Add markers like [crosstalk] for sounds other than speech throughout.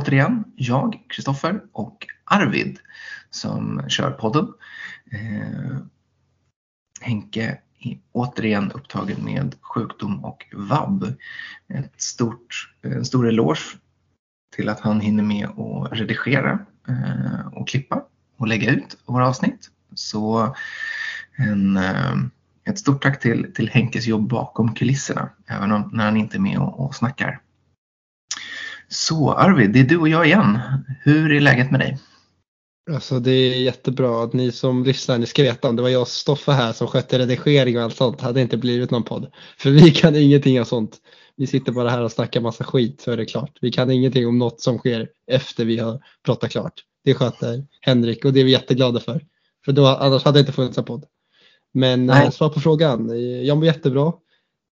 återigen jag, Kristoffer och Arvid som kör podden. Eh, Henke är återigen upptagen med sjukdom och vab. Ett stort, en stor eloge till att han hinner med att redigera eh, och klippa och lägga ut våra avsnitt. Så en, eh, ett stort tack till, till Henkes jobb bakom kulisserna, även om, när han inte är med och, och snackar. Så Arvid, det är du och jag igen. Hur är läget med dig? Alltså det är jättebra att ni som lyssnar, ni ska veta om det var jag och Stoffe här som skötte redigering och allt sånt hade inte blivit någon podd. För vi kan ingenting av sånt. Vi sitter bara här och snackar massa skit så är det klart. Vi kan ingenting om något som sker efter vi har pratat klart. Det sköter Henrik och det är vi jätteglada för. För då, annars hade det inte funnits en podd. Men Nej. svar på frågan, jag mår jättebra.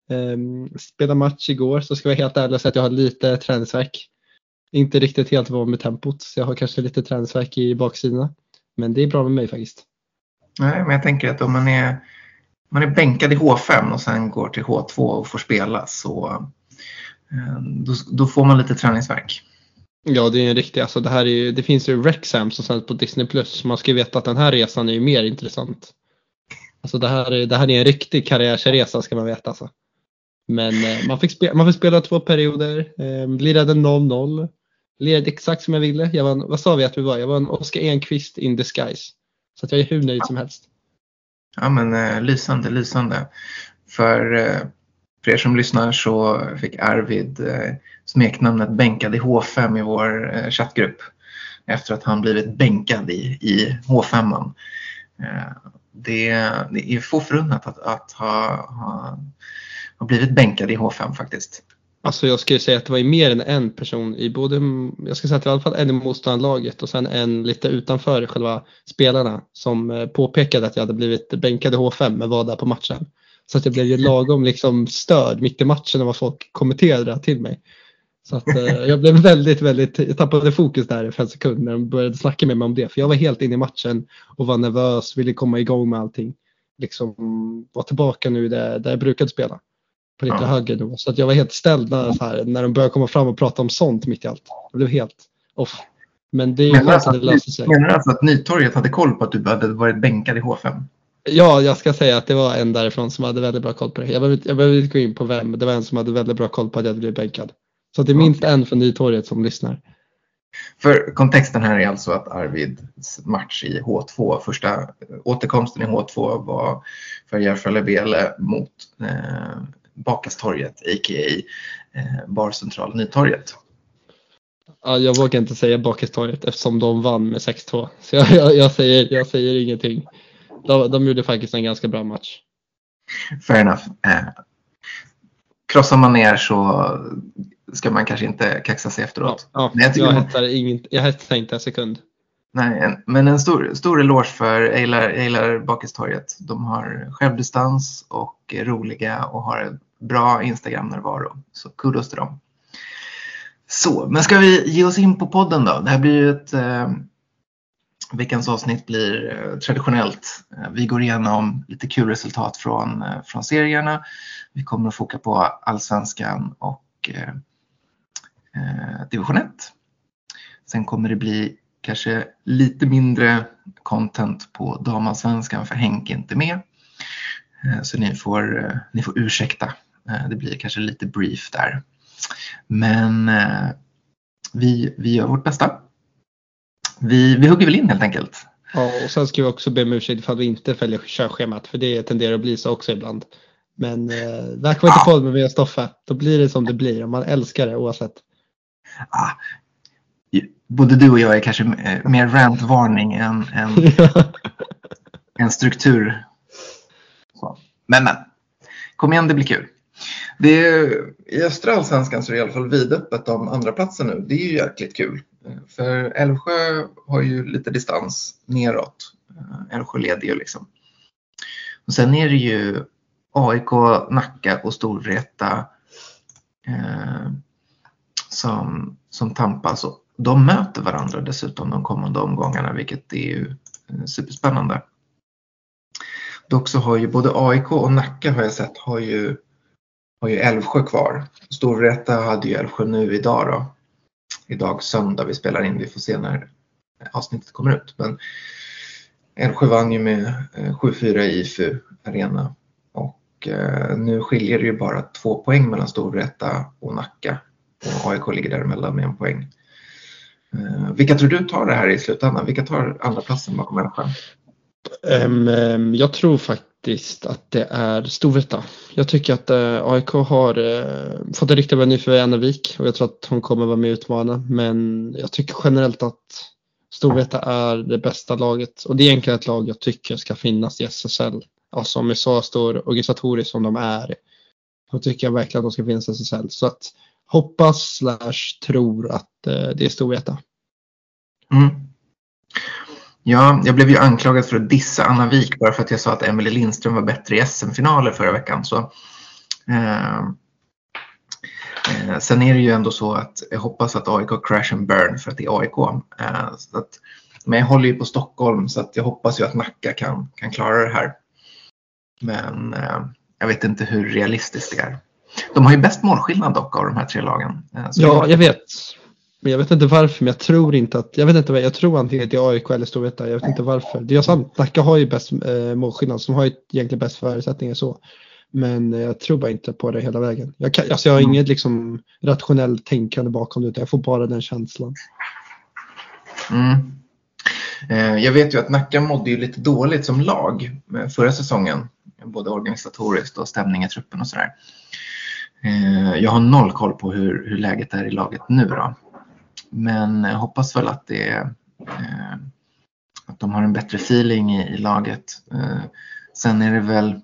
Um, spelade match igår så ska jag vara helt ärlig och säga att jag har lite träningsverk. Inte riktigt helt van med tempot så jag har kanske lite träningsverk i baksidorna. Men det är bra med mig faktiskt. Nej, men jag tänker att om man är, man är bänkad i H5 och sen går till H2 och får spela så ehm, då, då får man lite träningsverk. Ja, det är en riktig, alltså det här är det finns ju Rexham som sänds på Disney Plus. Man ska ju veta att den här resan är ju mer intressant. Alltså det här, är, det här är en riktig karriärsresa ska man veta. Alltså. Men eh, man, fick spela, man fick spela två perioder, eh, lirade 0-0. Lirade exakt som jag ville. Jag var en, vad sa vi att vi var? Jag var en Oskar Enqvist in disguise. Så att jag är hur nöjd som helst. Ja men eh, lysande, lysande. För, eh, för er som lyssnar så fick Arvid eh, smeknamnet bänkad i H5 i vår eh, chattgrupp. Efter att han blivit bänkad i, i H5. Eh, det, det är få förunnat att, att ha, ha, ha blivit bänkad i H5 faktiskt. Alltså jag skulle säga att det var mer än en person i både, jag skulle säga att det var i alla fall en i motståndarlaget och sen en lite utanför själva spelarna som eh, påpekade att jag hade blivit bänkad i H5 men var där på matchen. Så att jag blev ju lagom liksom störd mitt i matchen vad folk kommenterade till mig. Så att eh, jag blev väldigt, väldigt, jag tappade fokus där för en sekund när de började snacka med mig om det. För jag var helt inne i matchen och var nervös, ville komma igång med allting. Liksom var tillbaka nu där, där jag brukade spela. På lite ja. högre nivå. Så att jag var helt ställd när, så här, när de började komma fram och prata om sånt mitt i allt. Jag blev helt off. Men det är ju skönt att det löser sig. Menar du alltså att Nytorget hade koll på att du hade varit bänkad i H5? Ja, jag ska säga att det var en därifrån som hade väldigt bra koll på det. Jag behöver, jag behöver inte gå in på vem, men det var en som hade väldigt bra koll på att jag hade blivit bänkad. Så det är minst en från Nytorget som lyssnar. För kontexten här är alltså att Arvids match i H2, första återkomsten i H2 var för Järfälla Bele mot eh, Bakastorget, a.k.a. Eh, Barcentral Nytorget. Ja, jag vågar inte säga Bakastorget eftersom de vann med 6-2. Så jag, jag, jag, säger, jag säger ingenting. De, de gjorde faktiskt en ganska bra match. Fair enough. Eh, krossar man ner så ska man kanske inte kaxa sig efteråt. Ja, ja, jag, jag, hettar ingen, jag hettar inte en sekund. Nej, men en stor, stor eloge för Eilar, Eilar Bakistorget. De har självdistans och är roliga och har bra Instagram-närvaro. Så kudos till dem. Så, men ska vi ge oss in på podden då? Det här blir ju ett eh, Veckans avsnitt blir eh, traditionellt. Eh, vi går igenom lite kul resultat från, eh, från serierna. Vi kommer att foka på allsvenskan och eh, eh division 1. Sen kommer det bli kanske lite mindre content på damallsvenskan för Henke är inte med. Eh, så ni får, eh, ni får ursäkta. Det blir kanske lite brief där. Men vi, vi gör vårt bästa vi, vi hugger väl in helt enkelt. Ja, och sen ska vi också be om ursäkt ifall vi inte följer körschemat för det tenderar att bli så också ibland. Men eh, välkommen till podden med mig och Stoffe. Då blir det som det blir och man älskar det oavsett. Ah, både du och jag är kanske mer rantvarning än, än, [laughs] än struktur. Så. Men men, kom igen det blir kul. Det är, I östra allsvenskan så är det i alla fall vidöppet om andra platsen nu. Det är ju jäkligt kul. För Älvsjö har ju lite distans neråt. Eh, Älvsjö leder ju liksom. Och sen är det ju AIK, Nacka och Storvreta eh, som, som tampas. Och de möter varandra dessutom de kommande omgångarna vilket är ju eh, superspännande. Dock så har ju både AIK och Nacka har jag sett har ju har ju Älvsjö kvar. Storvreta hade ju Älvsjö nu idag då. Idag söndag vi spelar in, vi får se när avsnittet kommer ut. Men Älvsjö vann ju med eh, 7-4 i IFU Arena och eh, nu skiljer det ju bara två poäng mellan Storvreta och Nacka och AIK ligger däremellan med en poäng. Eh, vilka tror du tar det här i slutändan? Vilka tar andra platsen bakom Älvsjö? Jag tror faktiskt faktiskt att det är Storvreta. Jag tycker att eh, AIK har eh, fått en riktigt bra nyförvärv Annevik och jag tror att hon kommer vara med och utmana. Men jag tycker generellt att Storvreta är det bästa laget och det är egentligen ett lag jag tycker ska finnas i SSL. Alltså med så stor organisatoriskt som de är. Då tycker jag verkligen att de ska finnas i SSL. Så att hoppas slash tror att eh, det är Storvreta. Mm. Ja, jag blev ju anklagad för att dissa Anna Wik bara för att jag sa att Emelie Lindström var bättre i SM-finaler förra veckan. Så, eh, eh, sen är det ju ändå så att jag hoppas att AIK crash and burn för att det är AIK. Eh, så att, men jag håller ju på Stockholm så att jag hoppas ju att Nacka kan, kan klara det här. Men eh, jag vet inte hur realistiskt det är. De har ju bäst målskillnad dock av de här tre lagen. Eh, ja, jag vet. Men jag vet inte varför, men jag tror inte att, jag vet inte vad, jag tror antingen är AIK eller Storvreta, jag vet inte varför. Det är sant, Nacka har ju bäst eh, målskillnad, som har ju egentligen bäst förutsättningar så. Men eh, jag tror bara inte på det hela vägen. Jag, kan, alltså jag har mm. inget liksom rationellt tänkande bakom det, utan jag får bara den känslan. Mm. Eh, jag vet ju att Nacka mådde ju lite dåligt som lag eh, förra säsongen, både organisatoriskt och stämning i truppen och sådär. Eh, jag har noll koll på hur, hur läget är i laget nu då. Men jag hoppas väl att det eh, att de har en bättre feeling i, i laget. Eh, sen är det väl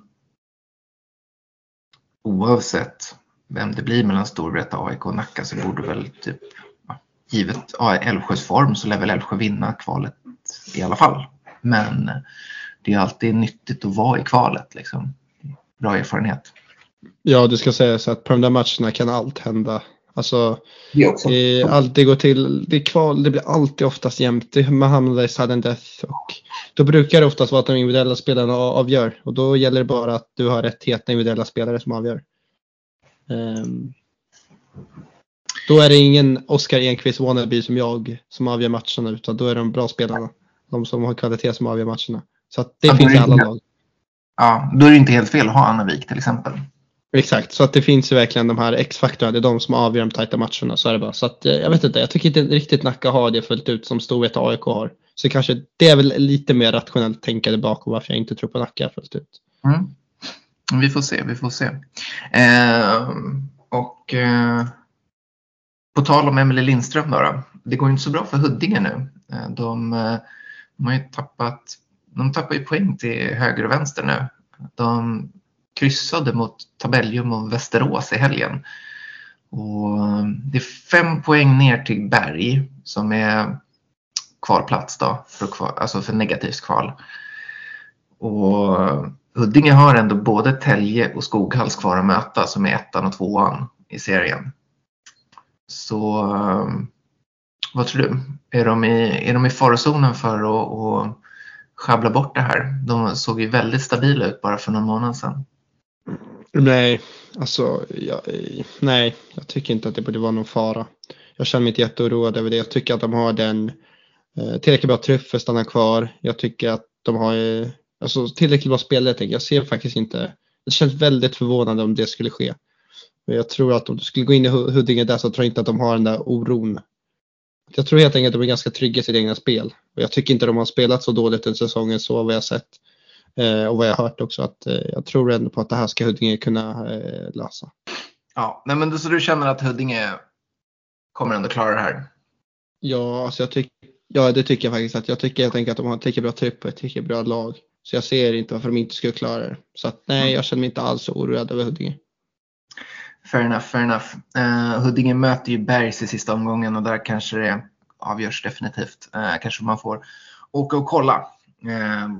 oavsett vem det blir mellan Storvreta, AIK och Nacka så borde väl typ givet Älvsjös form så lär väl Älvsjö vinna kvalet i alla fall. Men det är alltid nyttigt att vara i kvalet liksom. Bra erfarenhet. Ja, det ska sägas att på de där matcherna kan allt hända. Alltså, det, allt, det går till, det, kval, det blir alltid oftast jämnt. Man hamnar i sudden death och då brukar det oftast vara att de individuella spelarna avgör och då gäller det bara att du har rätt heta individuella spelare som avgör. Um, då är det ingen Oskar Enqvist wannabe som jag som avgör matcherna utan då är de bra spelarna. De som har kvalitet som avgör matcherna. Så det ja, finns i alla lag. Ja, då är det inte helt fel att ha Anna Wik till exempel. Exakt, så att det finns ju verkligen de här X-faktorerna, det är de som avgör de tajta matcherna. Så är det bara. Så att, eh, jag vet inte, jag tycker inte riktigt Nacka har det fullt ut som Storvreta AIK har. Så kanske det är väl lite mer rationellt tänkande bakom varför jag inte tror på Nacka fullt ut. Mm. Vi får se, vi får se. Eh, och eh, på tal om Emelie Lindström då, då, Det går inte så bra för Huddinge nu. Eh, de, eh, de har ju tappat, de tappar ju poäng till höger och vänster nu. De kryssade mot Tabellium och Västerås i helgen. Och eh, det är fem poäng ner till Berg som är kvalplats då, för, kval, alltså för negativt kval. Och eh, Huddinge har ändå både Tälje och Skoghalls kvar att möta som är ettan och tvåan i serien. Så eh, vad tror du? Är de i, är de i farozonen för att, att sjabbla bort det här? De såg ju väldigt stabila ut bara för någon månad sedan. Nej, alltså jag, nej, jag tycker inte att det borde vara någon fara. Jag känner mig inte jätteoroad över det. Jag tycker att de har den eh, tillräckligt bra trupp för att stanna kvar. Jag tycker att de har eh, alltså, tillräckligt bra spelare. Jag ser faktiskt inte. Det känns väldigt förvånande om det skulle ske. Men jag tror att om du skulle gå in i Huddinge där så tror jag inte att de har den där oron. Jag tror helt enkelt att de är ganska trygga i sitt egna spel. Och jag tycker inte de har spelat så dåligt den säsongen så vad jag sett. Eh, och vad jag har hört också att eh, jag tror ändå på att det här ska Huddinge kunna eh, lösa. Ja, nej, men så du känner att Huddinge kommer ändå klara det här? Ja, alltså jag tycker, ja, det tycker jag faktiskt. att Jag tycker helt enkelt att de har ett tillräckligt bra trupp och ett tillräckligt bra lag. Så jag ser inte varför de inte skulle klara det. Så att, nej, mm. jag känner mig inte alls oroad över Huddinge. Fair enough, fair enough. Uh, Huddinge möter ju Bergs i sista omgången och där kanske det avgörs definitivt. Uh, kanske man får åka och kolla. Uh,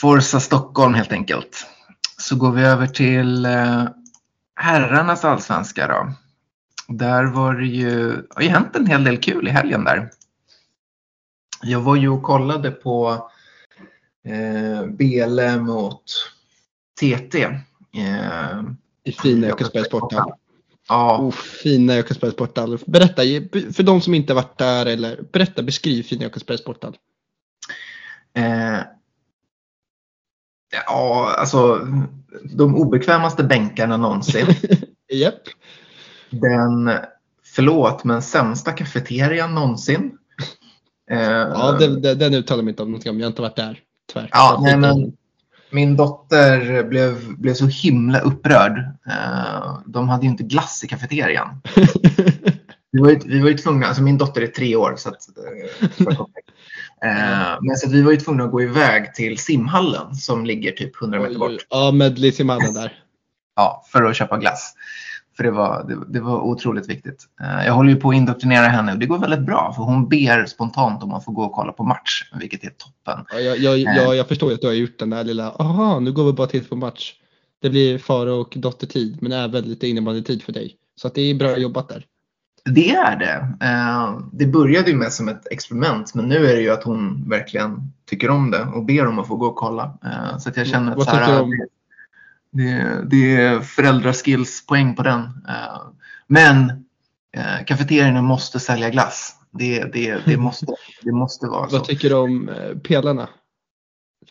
Forza Stockholm helt enkelt. Så går vi över till eh, herrarnas allsvenska då. Där var det ju, det har ju hänt en hel del kul i helgen där. Jag var ju och kollade på eh, BLM mot TT. Eh, I fina Jökelsbergs sporthall. Ja, Oh, fina Jökelsbergs sporthall. Berätta, för de som inte varit där eller berätta, beskriv fina Jökelsbergs sporthall. eh, ja, alltså de obekvämaste bänkarna någonsin. [laughs] Japp. Den, förlåt, men sämsta kafeterian någonsin. Eh, [laughs] Ja, den, den, den uttalar mig inte om någonting om. Jag har inte varit där. Tyvärr. Ja, nej, men- Min dotter blev, blev så himla upprörd. Eh, de hade ju inte glass i kafeterian. [laughs] Vi var ju, vi var ju tvungna, alltså min dotter är tre år så att, eh, för eh, men så vi var ju tvungna att gå iväg till simhallen som ligger typ 100 meter bort. Ja, med Lissimannen där. [laughs] Ja, för att köpa glass. För det var, det, det var otroligt viktigt. Eh, jag håller ju på att indoktrinera henne och det går väldigt bra för hon ber spontant om att få gå och kolla på match, vilket är toppen. Ja, jag, jag, jag, jag förstår att du har gjort den där lilla, aha, nu går vi bara till på match. Det blir far och dottertid, men även lite innebandytid för dig. Så att det är bra jobbat där. Det är det. Eh, det började ju med som ett experiment men nu är det ju att hon verkligen tycker om det och ber om att få gå och kolla. Eh, så att jag känner att så här, det, det, det är föräldraskillspoäng på den. Eh, men kafeterierna måste sälja glass. Det, det, det, [laughs] måste, det måste vara så. Vad tycker du om pelarna?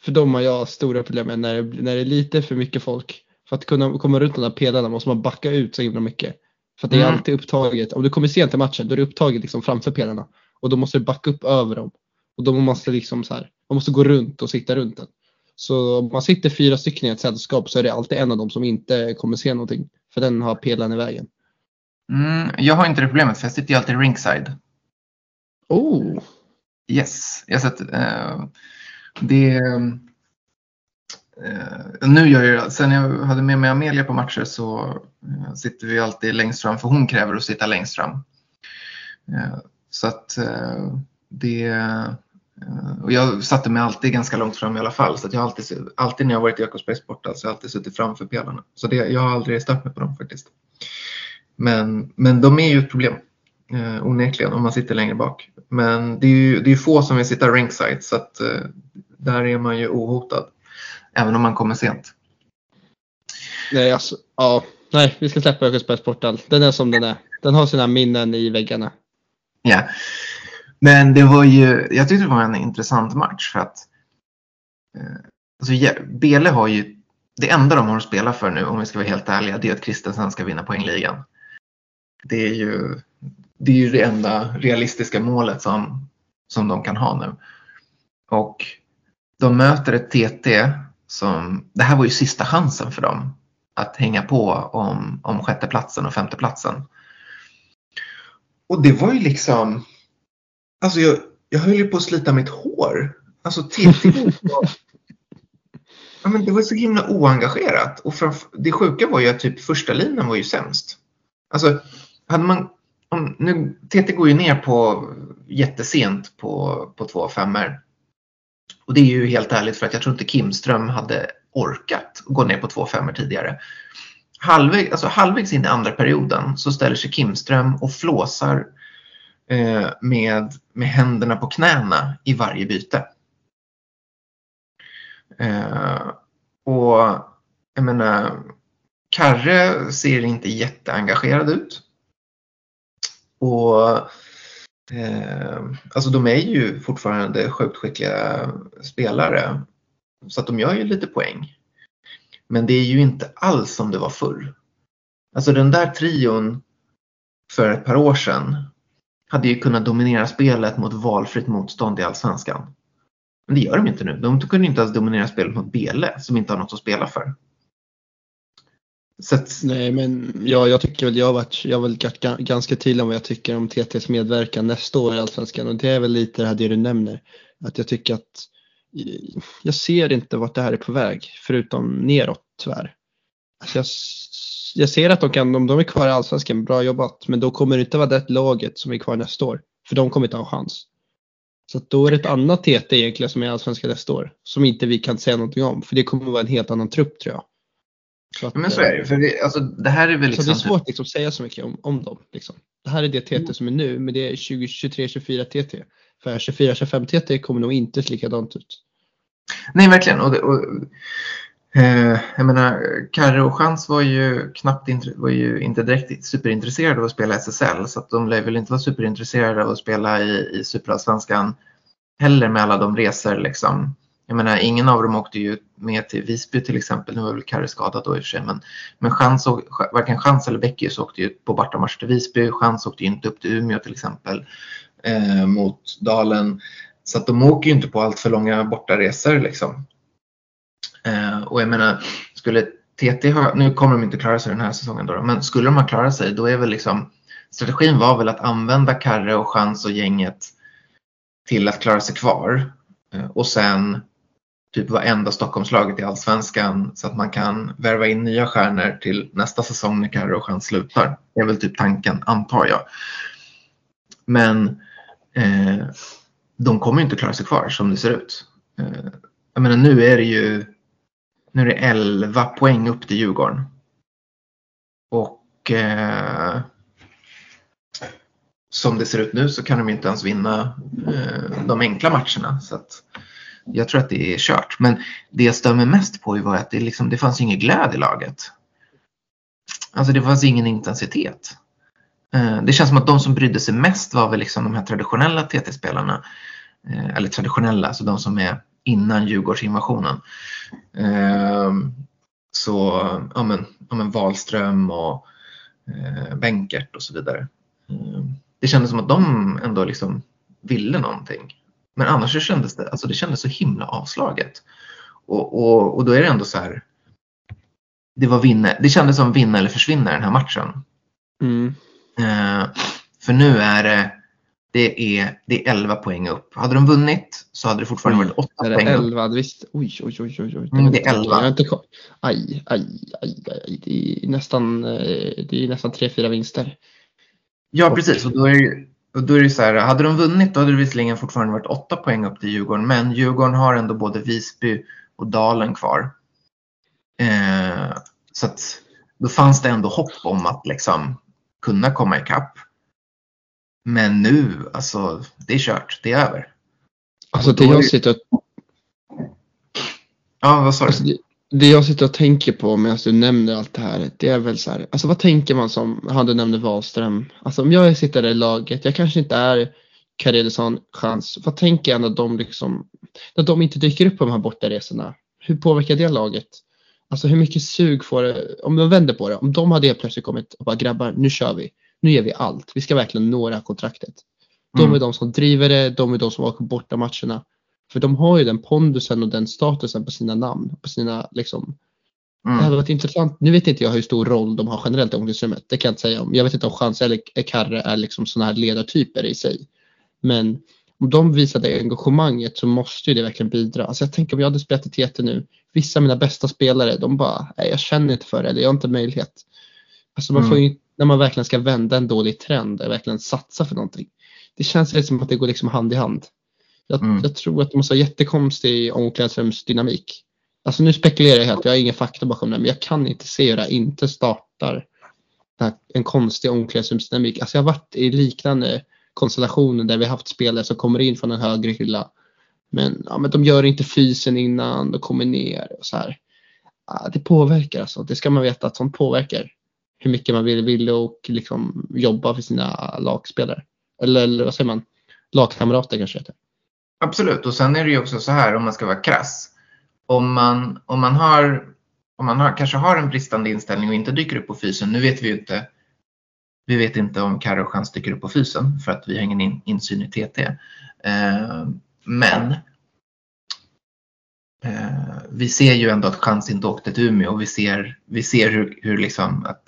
För de har jag stora problem med när, det- när det är lite för mycket folk. För att kunna komma runt de där pelarna måste man backa ut så himla mycket. För att det är Mm. alltid upptaget. Om du kommer sent till matchen då är det upptaget liksom framför pelarna. Och då måste du backa upp över dem. Och då måste liksom så här, man måste gå runt och sitta runt den. Så om man sitter fyra stycken i ett sällskap så är det alltid en av dem som inte kommer se någonting. För den har pelaren i vägen. Mm, jag har inte det problemet för jag sitter ju alltid ringside. Oh! Yes, jag sett, eh, det. Eh, nu gör jag, sen jag hade med mig Amelia på matcher så eh, sitter vi alltid längst fram för hon kräver att sitta längst fram. Eh, så att eh, det eh, och jag satte mig alltid ganska långt fram i alla fall så att jag alltid, alltid när jag varit i Jakobsbergs borta så har jag alltid suttit framför pelarna. Så det, jag har aldrig stört mig på dem faktiskt. Men, men de är ju ett problem. Eh, onekligen om man sitter längre bak. Men det är ju det är få som vill sitta ringside så att eh, där är man ju ohotad. Även om man kommer sent. Nej, alltså, ja. Nej, vi ska släppa Jökelsbergs sporthall. Den är som den är. Den har sina minnen i väggarna. Ja. Men det var ju, jag tyckte det var en intressant match för att eh, alltså, Bele har ju, det enda de har att spela för nu om vi ska vara helt ärliga, det är att Kristensen ska vinna poängligan. Det är ju det, är ju det enda realistiska målet som, som de kan ha nu. Och de möter ett TT som, det här var ju sista chansen för dem att hänga på om, om sjätteplatsen och femteplatsen. Och det var ju liksom, alltså jag, jag höll ju på att slita mitt hår. Alltså TT [laughs] ja, men det var så himla oengagerat. Och framför, det sjuka var ju att typ första linan var ju sämst. Alltså, hade man, om, nu, TT går ju ner på jättesent på, på två femmor. Och det är ju helt ärligt för att jag tror inte Kimström hade orkat gå ner på två femmor tidigare. Halvväg, alltså halvvägs in i andra perioden så ställer sig Kimström och flåsar eh, med, med händerna på knäna i varje byte. Eh, och jag menar, Karre ser inte jätteengagerad ut. Och eh, alltså de är ju fortfarande sjukt skickliga spelare. Så att de gör ju lite poäng. Men det är ju inte alls som det var förr. Alltså den där trion för ett par år sedan hade ju kunnat dominera spelet mot valfritt motstånd i Allsvenskan. Men det gör de inte nu. De kunde inte ens dominera spelet mot Bele som inte har något att spela för. Så att, Nej, men ja, jag tycker väl jag har varit, jag har väl varit ganska tydlig om vad jag tycker om TTs medverkan nästa år i Allsvenskan och det är väl lite det här det du nämner. Att jag tycker att jag ser inte vart det här är på väg förutom neråt tyvärr. Alltså jag, jag ser att de kan, om de är kvar i Allsvenskan, bra jobbat, men då kommer det inte vara det laget som är kvar nästa år. För de kommer inte ha chans. Så att då är det ett annat TT egentligen som är i Allsvenskan nästa år. Som inte vi kan säga någonting om, för det kommer vara en helt annan trupp tror jag. Så att, men så är det. För det, alltså, det här är väl så liksom... det är svårt liksom, att säga så mycket om, om dem. Liksom. Det här är det TT som är nu, men det är 2023-24 TT. För 24-25 TT kommer nog inte se likadant ut. Nej, verkligen. Och, det- och, Eh, jag menar, Karre och Chans var ju knappt var ju inte direkt superintresserade av att spela SSL så att de lär väl inte vara superintresserade av att spela i, i Superallsvenskan heller med alla de resor liksom. Jag menar, ingen av dem åkte ju med till Visby till exempel. Nu var väl Karre skadad då i och för sig. Men, men Chans, varken Chans eller Beckius åkte ju på bortamatch till Visby. Chans åkte ju inte upp till Umeå till exempel eh, mot Dalen. Så att de åker ju inte på allt för långa bortaresor liksom. Eh, och jag menar, skulle TT ha, nu kommer de inte klara sig den här säsongen då, men skulle de ha klarat sig då är väl liksom strategin var väl att använda Karre och Chans och gänget till att klara sig kvar eh, och sen typ varenda Stockholmslaget i Allsvenskan så att man kan värva in nya stjärnor till nästa säsong när Karre Chans slutar. Det är väl typ tanken, antar jag. Men eh, de kommer inte klara sig kvar som det ser ut. Eh, jag menar nu är det ju nu är det 11 poäng upp till Djurgården. Och eh, som det ser ut nu så kan de inte ens vinna eh, de enkla matcherna. Så att jag tror att det är kört. Men det jag stör mig mest på var att det, liksom, det fanns ingen glädje i laget. Alltså det fanns ingen intensitet. Eh, det känns som att de som brydde sig mest var väl liksom de här traditionella TT-spelarna. Eh, eller traditionella, alltså de som är innan Djurgårdsinvasionen. Eh, så ja men, ja men Wahlström och eh, Bänkert och så vidare. Det kändes som att de ändå liksom ville någonting. Men annars så kändes det, alltså det kändes så himla avslaget. Och, och, och då är det ändå så här. Det, var vinna, det kändes som vinna eller försvinna den här matchen. Mm. Eh, för nu är det det är, det är 11 poäng upp. Hade de vunnit så hade det fortfarande varit 8 poäng 11, upp. Visst. Oj, oj, oj, oj. oj. Mm, det är 11. Jag inte, aj, aj, aj, aj. Det är nästan, eh, det är nästan 3-4 vinster. Ja, precis. Och då är det, och då är det så här, hade de vunnit då hade det visserligen fortfarande varit 8 poäng upp till Djurgården. Men Djurgården har ändå både Visby och Dalen kvar. Eh, så att då fanns det ändå hopp om att liksom kunna komma ikapp. Men nu, alltså det är kört. Det är över. Alltså det jag sitter. Ja, vad sa du? Det, jag sitter och tänker på medan du nämner allt det här. Det är väl så här. Alltså vad tänker man som, han du nämnde Wahlström. Alltså om jag sitter där i laget. Jag kanske inte är Karelsson chans. Vad tänker jag när de liksom, när de inte dyker upp på de här bortaresorna? Hur påverkar det laget? Alltså hur mycket sug får det, om man vänder på det, om de hade helt plötsligt kommit och bara grabbar, nu kör vi nu ger vi allt. Vi ska verkligen nå det här kontraktet. De mm. är de som driver det, de är de som åker borta matcherna. För de har ju den pondusen och den statusen på sina namn. På sina, liksom. Mm. Det hade varit intressant. Nu vet inte jag hur stor roll de har generellt i omklädningsrummet. Det kan jag inte säga om. Jag vet inte om Chans eller Karre är liksom sådana här ledartyper i sig. Men om de visade engagemanget så måste ju det verkligen bidra. Alltså jag tänker om jag hade spelat i TT nu. Vissa av mina bästa spelare de bara, nej jag känner inte för det eller jag har inte möjlighet. Alltså man mm. får ju när man verkligen ska vända en dålig trend och verkligen satsa för någonting. Det känns lite som att det går liksom hand i hand. Jag, mm. jag tror att det måste vara jättekonstig omklädningsrumsdynamik. Alltså nu spekulerar jag helt, jag har ingen fakta bakom det, men jag kan inte se hur det inte startar en konstig omklädningsrumsdynamik. Alltså jag har varit i liknande konstellationer där vi haft spelare som kommer in från en högre hylla. Men, ja, men de gör inte fysen innan, de kommer ner och så här. Ja, det påverkar alltså, det ska man veta att sånt påverkar hur mycket man vill, vill och liksom jobba för sina lagspelare. Eller, eller vad säger man? Lagkamrater kanske heter. Absolut, och sen är det ju också så här om man ska vara krass. Om man, om man, har, om man har, kanske har en bristande inställning och inte dyker upp på fysen. Nu vet vi ju inte vi vet inte om Carro och Chans dyker upp på fysen för att vi har ingen in, insyn i TT. Eh, men eh, vi ser ju ändå att Chans inte åkte till Umeå och vi ser, vi ser hur, hur liksom att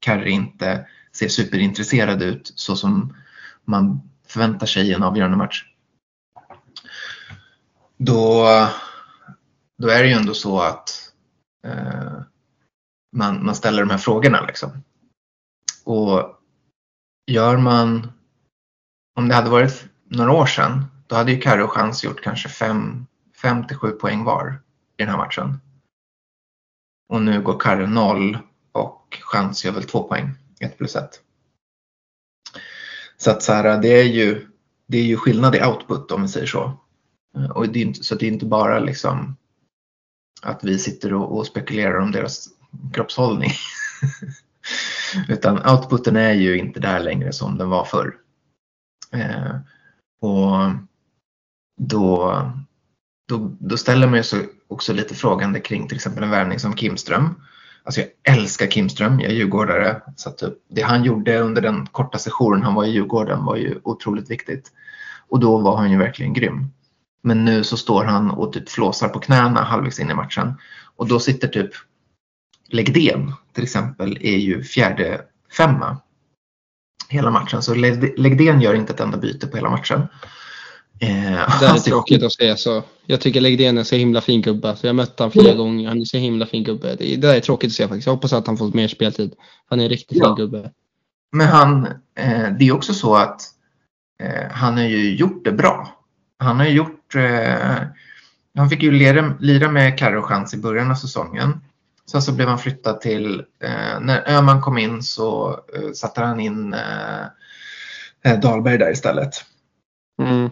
Karri inte ser superintresserad ut så som man förväntar sig i en avgörande match. Då, då är det ju ändå så att eh, man, man ställer de här frågorna. Liksom. Och gör man, om det hade varit några år sedan, då hade ju Karre och Chans gjort kanske 5 till 7 poäng var i den här matchen. Och nu går Karre 0 och chans gör väl 2 poäng, 1 plus 1. Så att så här, det är ju, det är ju skillnad i output om vi säger så. Eh, och det är inte, så det är inte bara liksom att vi sitter och, och spekulerar om deras kroppshållning. [laughs] Utan outputen är ju inte där längre som den var förr. Eh, och då, då, då ställer man sig också lite frågande kring till exempel en värvning som Kimström. Alltså jag älskar Kimström, jag är djurgårdare. Så typ, det han gjorde under den korta sessionen han var i Djurgården var ju otroligt viktigt. Och då var han ju verkligen grym. Men nu så står han och typ flåsar på knäna halvvägs in i matchen. Och då sitter typ Legdén till exempel är ju fjärde femma hela matchen. Så Legdén gör inte ett enda byte på hela matchen. Eh, det är tråkigt att se så. Jag tycker Legdén är så himla fin gubbe. Så jag mött honom flera mm. gånger. Han är så himla fin gubbe. Det, där är tråkigt att se faktiskt. Jag hoppas att han får mer speltid. Han är en riktigt ja. fin gubbe. Men han, eh, det är också så att eh, han har ju gjort det bra. Han har gjort, eh, han fick ju lira, lira med Carro Chans i början av säsongen. Sen så blev han flyttad till, eh, när Öhman kom in så eh, satte han in eh, eh Dahlberg där istället. Mm.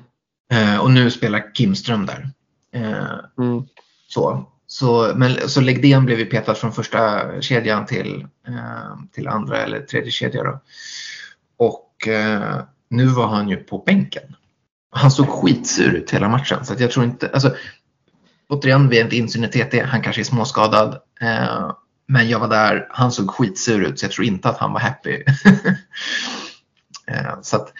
Eh, och nu spelar Kimström där. Eh, mm. Så, så, men, så Legdén blev ju petad från första kedjan till, till andra eller tredje kedja då. Och nu var han ju på bänken. Han såg skitsur ut hela matchen så att jag tror inte, alltså återigen, vi är inte insyn i TT, han kanske är småskadad. Eh, men jag var där, han såg skitsur ut så jag tror inte att han var happy. [laughs] eh, så att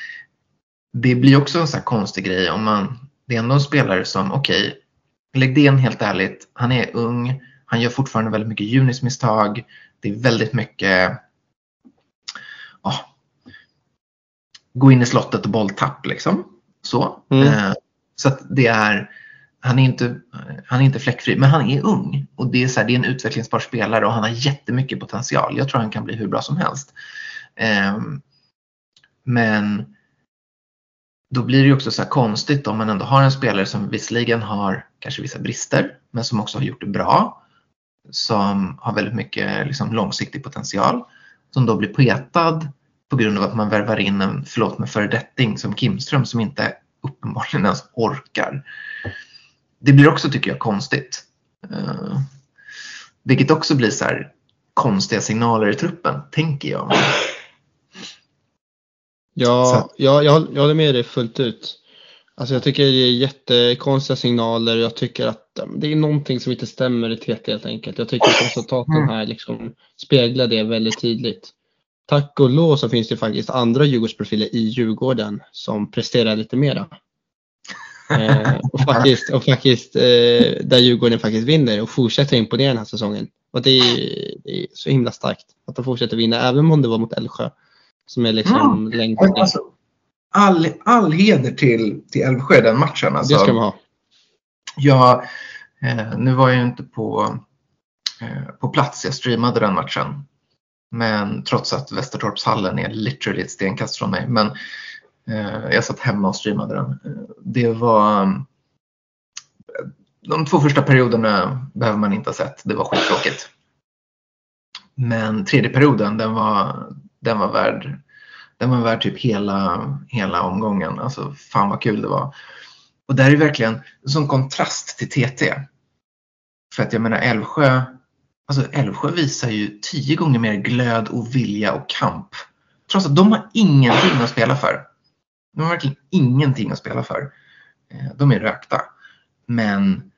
det blir också en sån här konstig grej om man, det är ändå en spelare som, okej, okay, Legdén helt ärligt, han är ung, han gör fortfarande väldigt mycket junismisstag, det är väldigt mycket oh, gå in i slottet och bolltapp liksom. Så, mm. eh, så det är han är inte, han är inte fläckfri, men han är ung och det är, så här, det är en utvecklingsbar spelare och han har jättemycket potential. Jag tror han kan bli hur bra som helst. Um, men då blir det också så konstigt om man ändå har en spelare som visserligen har kanske vissa brister, men som också har gjort det bra. Som har väldigt mycket liksom, långsiktig potential. Som då blir petad på grund av att man värvar in en, förlåt mig, föredetting som Kimström som inte uppenbarligen ens orkar det blir också, tycker jag, konstigt. Uh, vilket också blir så här konstiga signaler i truppen, tänker jag. Ja, jag, jag, jag håller med dig fullt ut. Alltså jag tycker det är jättekonstiga signaler. Jag tycker att det är någonting som inte stämmer i TT helt enkelt. Jag tycker att resultaten mm. här liksom speglar det väldigt tydligt. Tack och lov så finns det faktiskt andra Djurgårdsprofiler i Djurgården som presterar lite mera. [laughs] Eh, och faktiskt, och faktiskt eh, där Djurgården faktiskt vinner och fortsätter imponera den här säsongen. Och det är, det är, så himla starkt att de fortsätter vinna, även om det var mot Älvsjö. Som är liksom mm. längst ner. Alltså, all, all heder till, till Älvsjö den matchen. Alltså, det ska man ha. Ja, eh, nu var jag ju inte på, eh, på plats, jag streamade den matchen. Men trots att Västertorpshallen är literally ett stenkast från mig. Men Eh, jag satt hemma och streamade den. Det var eh, de två första perioderna behöver man inte ha sett. Det var skittråkigt. Men tredje perioden, den var, den var värd den var värd typ hela, hela omgången. Alltså fan vad kul det var. Och där är verkligen som kontrast till TT. För att jag menar Älvsjö, alltså Älvsjö visar ju tio gånger mer glöd och vilja och kamp. Trots att de har ingenting att spela för. De har verkligen ingenting att spela för. Eh, de är rökta. Men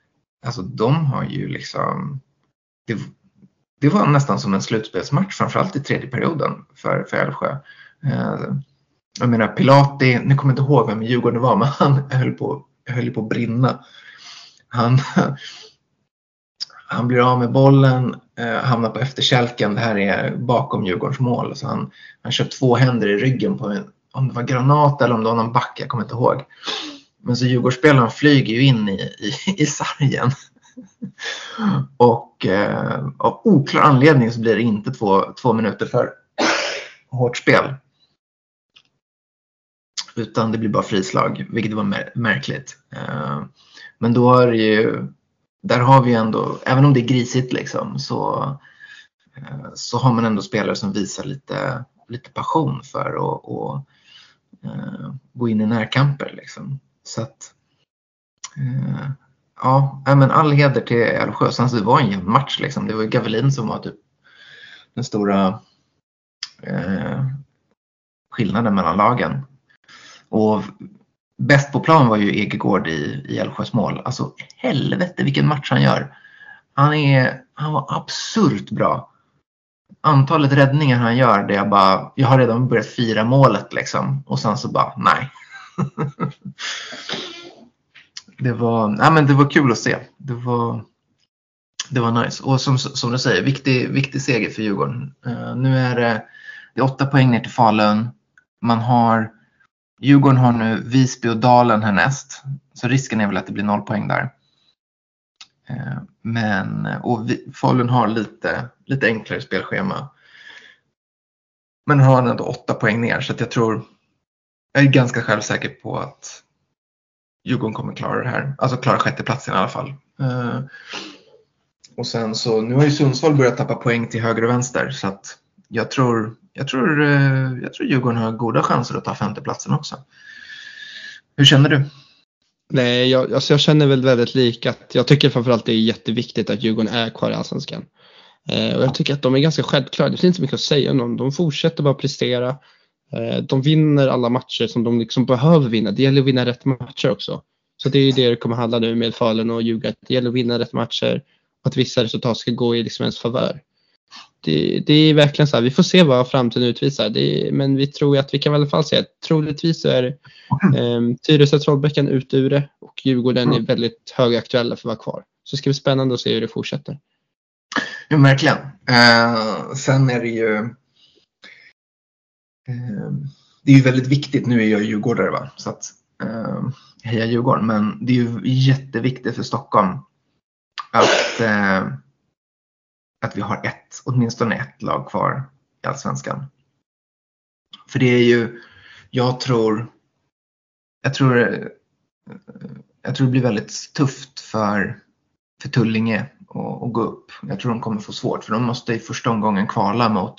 alltså de har ju liksom det, det var nästan som en slutspelsmatch, framförallt i tredje perioden för, för Älvsjö. Eh, jag menar Pilati, nu kommer jag inte ihåg vem i Djurgården var, men han höll på, höll på att brinna. Han, han blir av med bollen, eh, hamnar på efterkälken. Det här är bakom Djurgårdens mål. Så han, han kör två händer i ryggen på en om det var Granat eller om det var någon back, jag kommer inte ihåg. Men så Djurgårdsspelaren flyger ju in i, i, i sargen. Och eh, av oklar anledning så blir det inte två, två minuter för hårt spel. Utan det blir bara frislag, vilket var mär märkligt. Eh, men då har det ju, där har vi ändå, även om det är grisigt liksom, så, eh, så har man ändå spelare som visar lite, lite passion för att eh, gå in i närkamper. Liksom. Så att, eh, ja, men all heder till Älvsjö. Sen så det var en jämn match liksom. Det var ju Gavelin som var typ den stora eh, skillnaden mellan lagen. Och bäst på plan var ju Egegård i, i Älvsjös mål. Alltså helvete vilken match han gör. Han, är, han var absurt bra. Antalet räddningar han gör, det jag bara, jag har redan börjat fira målet liksom. Och sen så bara, nej. [laughs] det var, nej men det var kul att se. Det var, det var nice. Och som, som du säger, viktig, viktig seger för Djurgården. Uh, nu är det, det är åtta poäng ner till Falun. Man har, Djurgården har nu Visby och Dalen härnäst. Så risken är väl att det blir noll poäng där. Eh, men, och vi, Falun har lite, lite enklare spelschema. Men har ändå åtta poäng ner så att jag tror, jag är ganska självsäker på att Djurgården kommer klara det här. Alltså klara sjätteplatsen i alla fall. Eh, och sen så, nu har ju Sundsvall börjat tappa poäng till höger och vänster så att jag tror, jag tror, eh, jag tror Djurgården har goda chanser att ta femteplatsen också. Hur känner du? Nej, jag, alltså jag känner väl väldigt lika. Jag tycker framförallt det är jätteviktigt att Djurgården är kvar i Allsvenskan. Eh, och jag tycker att de är ganska självklara. Det finns inte mycket att säga om dem. De fortsätter bara prestera. Eh, de vinner alla matcher som de liksom behöver vinna. Det gäller att vinna rätt matcher också. Så det är det det kommer handla nu med Falun och Djurgården. Det gäller att vinna rätt matcher att vissa resultat ska gå i liksom ens favör. Det, det, är verkligen så här, vi får se vad framtiden utvisar. Det, men vi tror att vi kan i alla fall säga att troligtvis är eh, Tyresö Trollbäcken ute ur det och Djurgården är väldigt högaktuella för att vara kvar. Så det ska bli spännande att se hur det fortsätter. Jo, verkligen. Eh, sen är det ju Ehm, det är ju väldigt viktigt, nu är jag djurgårdare va, så att eh, heja Djurgården, men det är ju jätteviktigt för Stockholm att, eh, att vi har ett, åtminstone ett lag kvar i Allsvenskan. För det är ju, jag tror, jag tror, jag tror det blir väldigt tufft för, för Tullinge att, att gå upp. Jag tror de kommer få svårt för de måste i första omgången kvala mot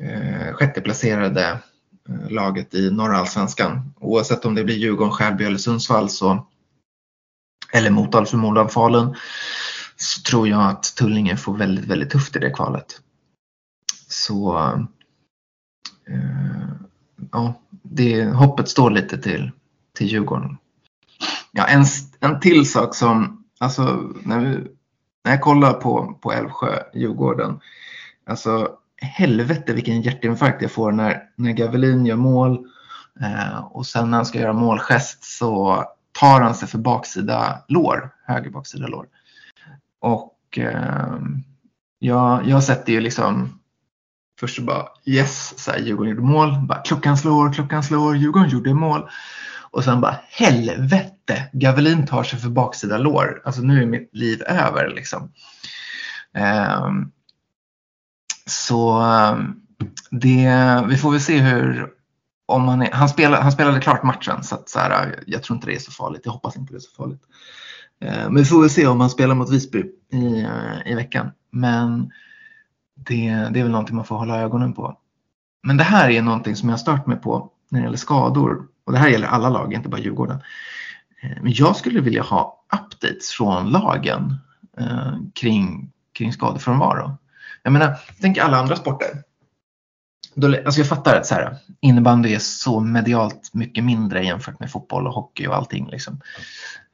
eh, sjätteplacerade eh, laget i norra allsvenskan. Oavsett om det blir Djurgården, Skärby eller Sundsvall så, eller Motala, förmodan Falun så tror jag att Tullinge får väldigt, väldigt tufft i det kvalet. Så eh, ja, det, hoppet står lite till, till Djurgården. Ja, en, en till sak som, alltså när, vi, när jag kollar på, på Älvsjö, Djurgården, alltså helvete vilken hjärtinfarkt jag får när, när Gavelin gör mål eh, och sen när han ska göra målgest så tar han sig för baksida lår, höger baksida lår. Och eh, jag, jag sätter ju liksom först så bara yes, så här, Djurgården gjorde mål, bara, klockan slår, klockan slår, Djurgården gjorde mål. Och sen bara helvete, Gavelin tar sig för baksida lår. Alltså nu är mitt liv över liksom. Eh, så ehm, det, vi får väl se hur, om han, är, han, spelade, han spelade klart matchen så, att, så här, jag tror inte det är så farligt. Jag hoppas inte det är så farligt. Eh, men vi får väl se om han spelar mot Visby i, eh, i veckan. Men det, det är väl någonting man får hålla ögonen på. Men det här är någonting som jag har stört mig på när det gäller skador. Och det här gäller alla lag, inte bara Djurgården. Eh, men jag skulle vilja ha updates från lagen eh, kring, kring skadefrånvaro. Jag menar, tänk alla andra sporter. Då, alltså jag fattar att så här, innebandy är så medialt mycket mindre jämfört med fotboll och hockey och allting. Liksom.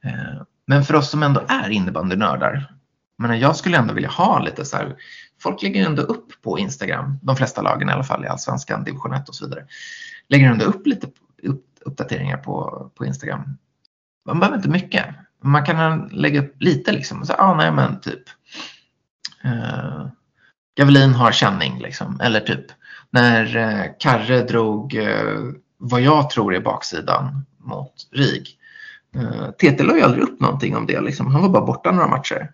Eh, men för oss som ändå är innebandynördar, men jag skulle ändå vilja ha lite så här, folk lägger ändå upp på Instagram, de flesta lagen i alla fall i Allsvenskan, division 1 och så vidare, lägger ändå upp lite uppdateringar på, på Instagram. Man behöver inte mycket. Man kan lägga upp lite liksom. Så, ah, nej men typ. eh, Gavelin har känning liksom. Eller typ när eh, Karre drog eh, vad jag tror är baksidan mot RIG. Eh, TT la ju aldrig upp någonting om det. Liksom. Han var bara borta några matcher.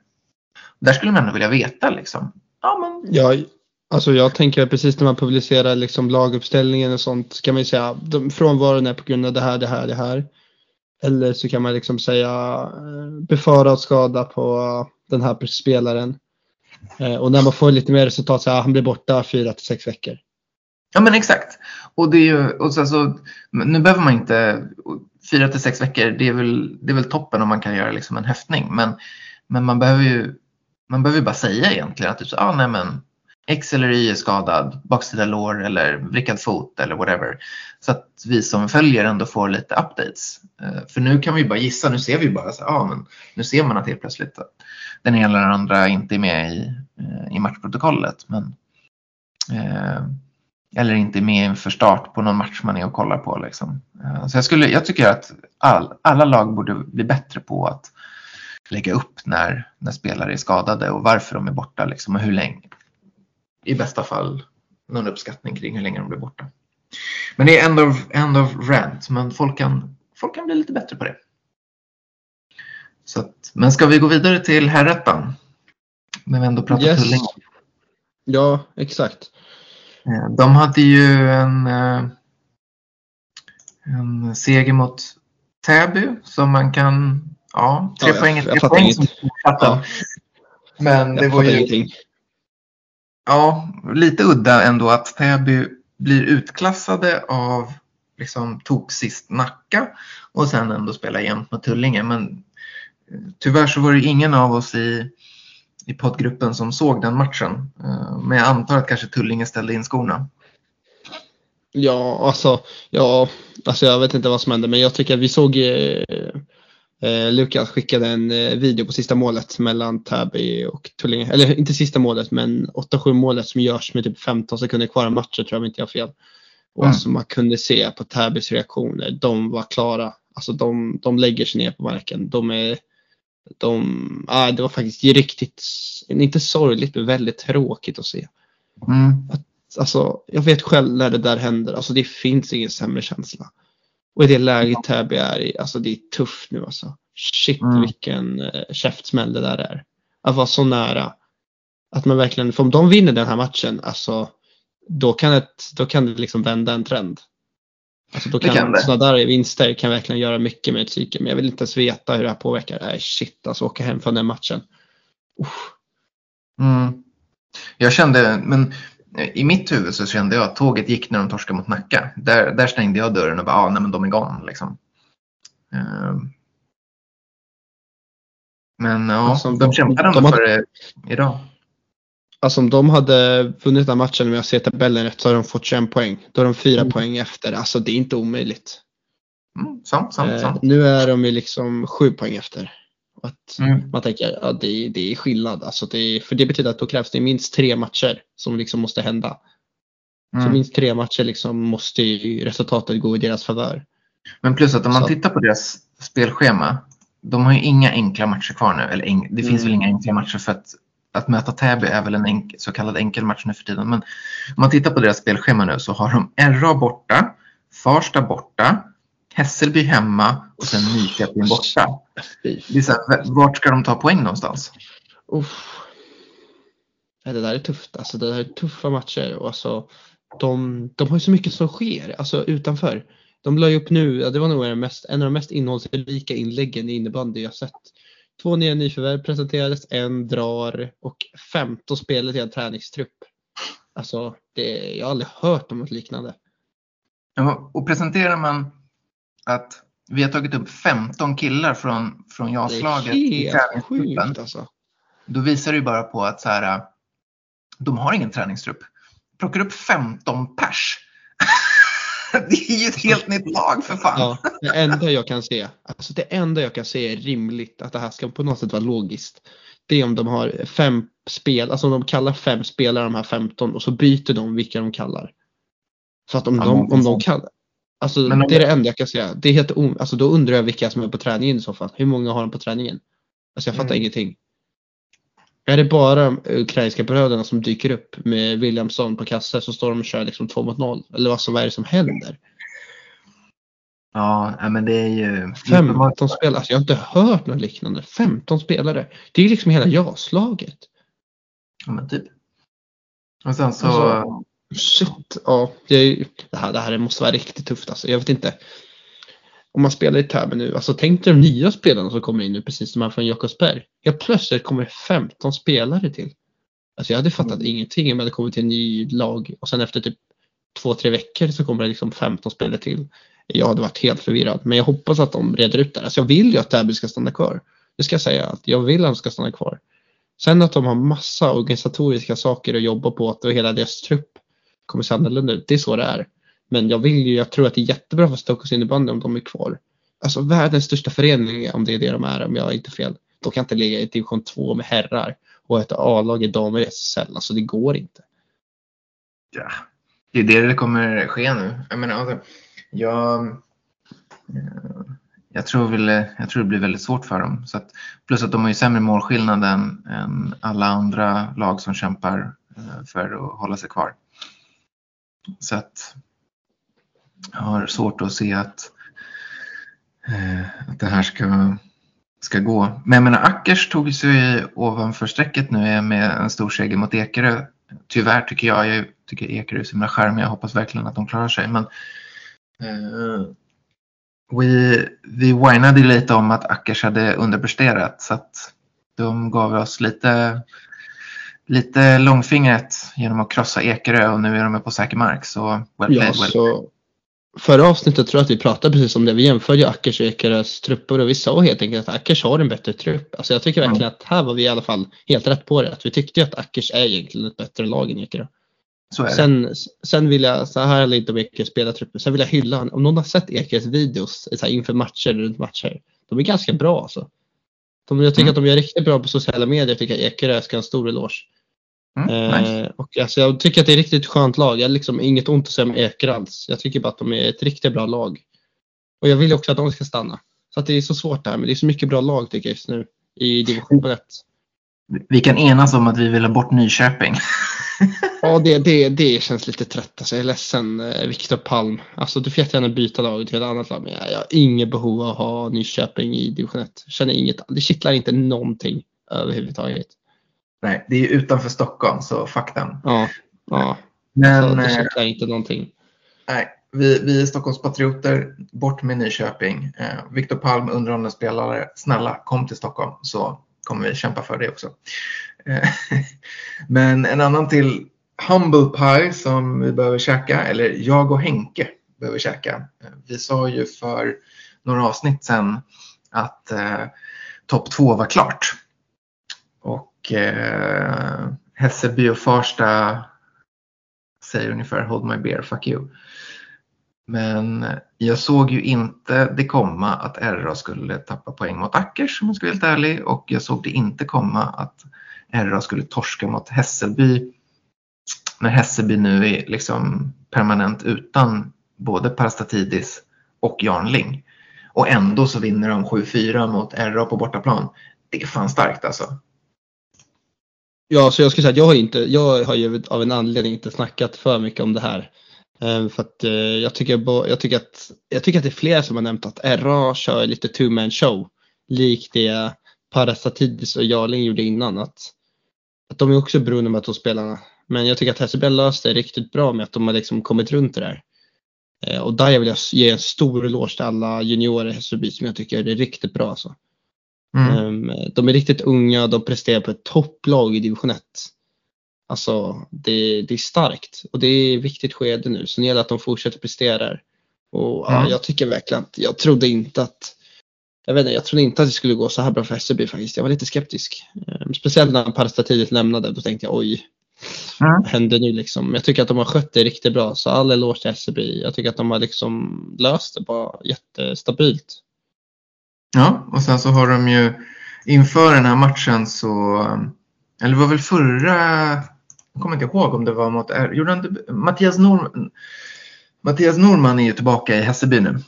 Där skulle man ändå vilja veta liksom. Ja, men... ja, alltså jag tänker precis när man publicerar liksom laguppställningen och sånt ska man ju säga frånvaron är på grund av det här, det här, det här. Eller så kan man liksom säga befarad skada på den här spelaren. Eh, och när man får lite mer resultat så här, han blir borta fyra till sex veckor. Ja men exakt. Och det är ju, och så, så, nu behöver man inte, fyra till sex veckor, det är väl, det är väl toppen om man kan göra liksom en höftning. Men, men man behöver ju man behöver bara säga egentligen att typ ah, nej, men X eller Y är skadad, baksida lår eller vrickad fot eller whatever. Så att vi som följer ändå får lite updates. Eh, för nu kan vi bara gissa, nu ser vi bara så ah, men nu ser man att helt plötsligt att den ena eller andra inte är med i, eh, i matchprotokollet. Men, eh, eller inte är med inför start på någon match man är och kollar på. Liksom. Eh, så jag, skulle, jag tycker att all, alla lag borde bli bättre på att lägga upp när, när spelare är skadade och varför de är borta liksom, och hur länge. I bästa fall någon uppskattning kring hur länge de blir borta. Men det är end of, end of rant, men folk kan, folk kan bli lite bättre på det. Så att, men ska vi gå vidare till herrettan? När vi ändå pratar yes. Tullinge. Ja, exakt. Eh, de hade ju en, eh, en seger mot Täby som man kan Ja, tre ja, poäng är tre poäng som ja. Men det var ju... Ingenting. Ja, lite udda ändå att Täby blir utklassade av liksom tok sist Nacka och sen ändå spela jämnt med Tullinge. Men eh, tyvärr så var det ingen av oss i, i poddgruppen som såg den matchen. Eh, men jag antar att kanske Tullinge ställde in skorna. Ja, alltså, ja, alltså jag vet inte vad som hände men jag tycker att vi såg eh, Eh, Lukas skickade en eh, video på sista målet mellan Täby och Tullinge. Eller inte sista målet men 8-7 målet som görs med typ 15 sekunder kvar av matchen tror jag om inte jag har fel. Och mm. alltså man kunde se på Täbys reaktioner, de var klara. Alltså de, de lägger sig ner på marken. De är, de, ah, det var faktiskt riktigt, inte sorgligt men väldigt tråkigt att se. Mm. Att, alltså, jag vet själv när det där händer, alltså det finns ingen sämre känsla. Och i det läget Täby är i, alltså det är tufft nu alltså. Shit mm. vilken eh, käftsmäll det där är. Att vara så nära. Att man verkligen, för om de vinner den här matchen, alltså då kan, ett, då kan det liksom vända en trend. Alltså då kan, kan sådana där vinster kan verkligen göra mycket med ett psyke. Men jag vill inte ens veta hur det här påverkar. Nej shit alltså åka hem från den matchen. Mm. Jag kände, men i mitt huvud så kände jag att tåget gick när de torskade mot Nacka. Där, där stängde jag dörren och bara, ah, nej men de är gone liksom. Uh, men ja, alltså, de kämpar ändå för det idag. Alltså om de hade vunnit den matchen, om jag ser tabellen rätt, så har de fått 21 poäng. Då är de fyra mm. poäng efter. Alltså det är inte omöjligt. Mm, sant, sant, sant. Eh, nu är de ju liksom sju poäng efter. Att mm. Man tänker att ja, det, det är skillnad. Alltså det, för det betyder att då krävs det minst tre matcher som liksom måste hända. Mm. Så minst tre matcher liksom måste resultatet gå i deras favör. Men plus att om man så. tittar på deras spelschema. De har ju inga enkla matcher kvar nu. Eller det finns mm. väl inga enkla matcher för att, att möta Täby är väl en enk, så kallad enkel match nu för tiden. Men om man tittar på deras spelschema nu så har de RA borta, Farsta borta, Hässelby hemma och sen Nyköping borta. Det är så här, vart ska de ta poäng någonstans? Uff. Det där är tufft. Alltså, det där är tuffa matcher. Och alltså, de, de har ju så mycket som sker alltså, utanför. De la ju upp nu, ja, det var nog mest, en av de mest innehållsrika inläggen i innebandy jag sett. Två nya nyförvärv presenterades, en drar och 15 spelare till en träningstrupp. Alltså, det, jag har aldrig hört om något liknande. och presenterar man att vi har tagit upp 15 killar från, från JAS-laget i träningsgruppen. Alltså. Då visar det ju bara på att så här, de har ingen träningstrupp. Plockar upp 15 pers. [laughs] det är ju ett helt nytt lag för fan. Ja, det enda jag kan se, alltså det enda jag kan se är rimligt att det här ska på något sätt vara logiskt. Det är om de har fem spel, alltså om de kallar fem spelare de här 15 och så byter de vilka de kallar. Så att om, ja, de, om de kallar, Alltså men det är det enda jag kan säga. Det är helt om, alltså då undrar jag vilka som är på träningen i så fall. Hur många har de på träningen? Alltså jag fattar mm. ingenting. Är det bara ukrainska bröderna som dyker upp med Williamson på kasse så står de och kör liksom 2 mot 0? Eller alltså, vad är det som händer? Ja, men det är ju... 15 spelare, alltså jag har inte hört något liknande. 15 spelare. Det är liksom hela JAS-laget. Ja men typ. Och sen så... Alltså, Shit, ja. Det, det, här, det här måste vara riktigt tufft alltså. Jag vet inte. Om man spelar i Täby nu, alltså tänk dig de nya spelarna som kommer in nu precis som här från Jakobsberg. Ja plötsligt kommer 15 spelare till. Alltså jag hade fattat mm. ingenting om jag hade kommit till en ny lag och sen efter typ två, tre veckor så kommer det liksom 15 spelare till. Jag hade varit helt förvirrad, men jag hoppas att de reder ut det. Alltså jag vill ju att Täby ska stanna kvar. Det ska jag säga, att jag vill att de ska stanna kvar. Sen att de har massa organisatoriska saker att jobba på och hela deras trupp kommer se annorlunda ut, det är så det är. Men jag vill ju, jag tror att det är jättebra för Stockholms innebandy om de är kvar. Alltså världens största förening, om det är det de är, om jag är inte fel. De kan inte ligga i division 2 med herrar och ett A-lag i damer i SSL. Alltså det går inte. Ja, det är det det kommer ske nu. Jag menar, alltså, jag, eh, jag, tror väl, jag tror det blir väldigt svårt för dem. Så att, plus att de har ju sämre målskillnad än, än alla andra lag som kämpar eh, för att hålla sig kvar. Så att har svårt att se att, eh, att det här ska, ska gå. Men jag menar, Ackers tog sig ovanför strecket nu med en stor seger mot Ekerö. Tyvärr tycker jag, jag tycker Ekerö är så himla charmiga. Jag hoppas verkligen att de klarar sig. Men eh, vi, vi whinade lite om att Ackers hade underpresterat så att de gav oss lite lite långfingret genom att krossa Ekerö och nu är de på säker mark. Så well played, ja, well. Så förra avsnittet tror jag att vi pratade precis om det. Vi jämförde Ackers och Ekerös trupper och vi sa helt enkelt att Ackers har en bättre trupp. Alltså jag tycker verkligen att här var vi i alla fall helt rätt på det. Att vi tyckte att Ackers är egentligen ett bättre lag än Ekerö. Sen, sen vill jag, så här jag inte om Ekerös spelartrupper, sen vill jag hylla, om någon har sett Ekerös videos så här, inför matcher, runt matcher, de är ganska bra alltså. De, jag tycker mm. att de gör riktigt bra på sociala medier, jag tycker att Ekerö ska ha en stor eloge. Mm, nice. Eh, och alltså, jag tycker att det är ett riktigt skönt lag. Jag har liksom inget ont att säga om Eker alls. Jag tycker bara att de är ett riktigt bra lag. Och jag vill också att de ska stanna. Så att det är så svårt det här, men det är så mycket bra lag tycker jag just nu i division 1. Vi kan enas om att vi vill ha bort Nyköping. ja, det, det, det känns lite trött. Alltså, jag är ledsen, eh, Viktor Palm. Alltså, du får jättegärna byta lag till ett annat lag, men jag har inget behov av att ha Nyköping i division 1. Känner inget, det kittlar inte någonting överhuvudtaget. Nej, det är utanför Stockholm så fuck den. Ja, ja. Men, alltså, det kittlar inte någonting. Nej, vi, vi är Stockholmspatrioter, bort med Nyköping. Eh, Viktor Palm, underhållande spelare, snälla kom till Stockholm så kommer vi kämpa för det också. Eh, [laughs] men en annan till Humble Pie som vi behöver käka, eller jag och Henke behöver käka. Eh, vi sa ju för några avsnitt sedan att eh, topp två var klart. Och eh, Hässelby och Farsta säger ungefär Hold my beer, fuck you. Men jag såg ju inte det komma att RA skulle tappa poäng mot Ackers om jag ska vara helt ärlig och jag såg det inte komma att RA skulle torska mot Hässelby när Hässelby nu är liksom permanent utan både Parastatidis och Jarnling. Och ändå så vinner de 7-4 mot RA på bortaplan. Det är fan starkt alltså. Ja, så jag skulle säga att jag har inte, jag har ju av en anledning inte snackat för mycket om det här. Ehm, för att eh, jag tycker, jag tycker, att, jag tycker att det är flera som har nämnt att RA kör lite two man show. Likt det Parasatidis och Jarling gjorde innan. Att, att de är också beroende av de här två spelarna. Men jag tycker att Hässelby löst det riktigt bra med att de har liksom kommit runt det där. Eh, och där vill jag ge en stor eloge till alla juniorer i Hässelby som jag tycker är riktigt bra. Alltså. Mm. Ehm, de är riktigt unga, de presterar på ett topplag i division 1. Alltså det, det är starkt och det är ett viktigt skede nu så det gäller att de fortsätter prestera. Och mm. ja, jag tycker verkligen att jag trodde inte att jag vet inte, jag trodde inte att det skulle gå så här bra för SCB faktiskt. Jag var lite skeptisk. Ehm, speciellt när Parastatidet lämnade. Då tänkte jag oj, mm. vad händer nu liksom? Jag tycker att de har skött det riktigt bra. Så all eloge till SCB. Jag tycker att de har liksom löst det bara jättestabilt. Ja, och sen så har de ju inför den här matchen så, eller det var väl förra, jag kommer inte ihåg om det var mot, gjorde han, Mattias, Norm, Mattias Norman är ju tillbaka i Hässelby nu.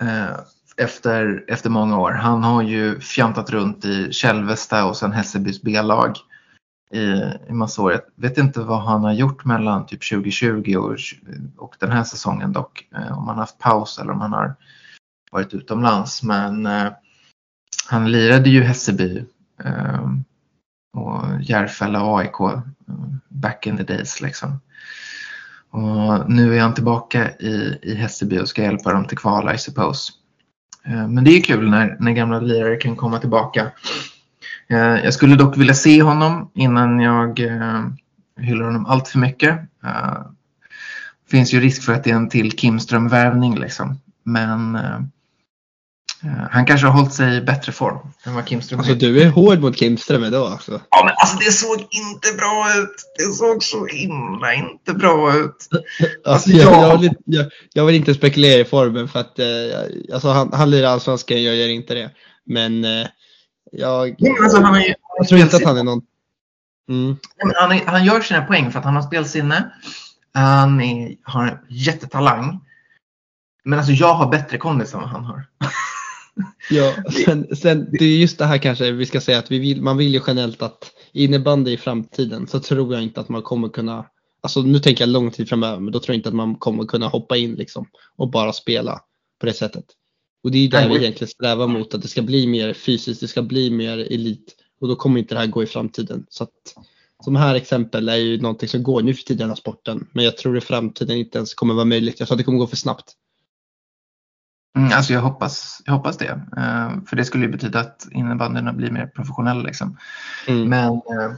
Eh, efter, efter många år. Han har ju fjantat runt i Kälvesta och sen Hässelbys B-lag i, i massa år. Jag vet inte vad han har gjort mellan typ 2020 och, och den här säsongen dock. Eh, om han har haft paus eller om han har varit utomlands. Men eh, han lirade ju Hässelby eh, och Järfälla och AIK eh, back in the days liksom. Och nu är han tillbaka i, i Hässelby och ska hjälpa dem till kval, I suppose. Eh, men det är kul när, när gamla lirare kan komma tillbaka. Eh, jag skulle dock vilja se honom innan jag eh, hyllar honom allt för mycket. Eh, finns ju risk för att det är en till Kimström-värvning liksom. Men eh, han kanske har hållit sig i bättre form än vad Kimström Alltså du är hård mot Kimström idag alltså. Ja men alltså det såg inte bra ut. Det såg så himla inte bra ut. Alltså, jag, jag, vill, jag, jag vill inte spekulera i formen för att eh, alltså, han, han lirar allsvenskan, jag gör inte det. Men eh, jag, Nej, alltså, han är, jag tror inte att han är någon... Mm. Han, är, han gör sina poäng för att han har spelsinne. Han är, har jättetalang. Men alltså jag har bättre kondis än vad han har. Ja, sen, sen, det är just det här kanske vi ska säga att vi vill, man vill ju generellt att innebandy i framtiden så tror jag inte att man kommer kunna, alltså nu tänker jag lång tid framöver, men då tror jag inte att man kommer kunna hoppa in liksom och bara spela på det sättet. Och det är där vi egentligen strävar mot att det ska bli mer fysiskt, det ska bli mer elit och då kommer inte det här gå i framtiden. Så att, som här exempel är ju någonting som går nu för tiden i sporten, men jag tror i framtiden inte ens kommer vara möjligt. Jag tror att det kommer gå för snabbt. Mm, alltså jag hoppas, jag hoppas det. Uh, för det skulle ju betyda att innebandyerna blir mer professionella. Liksom. Mm. Men, uh,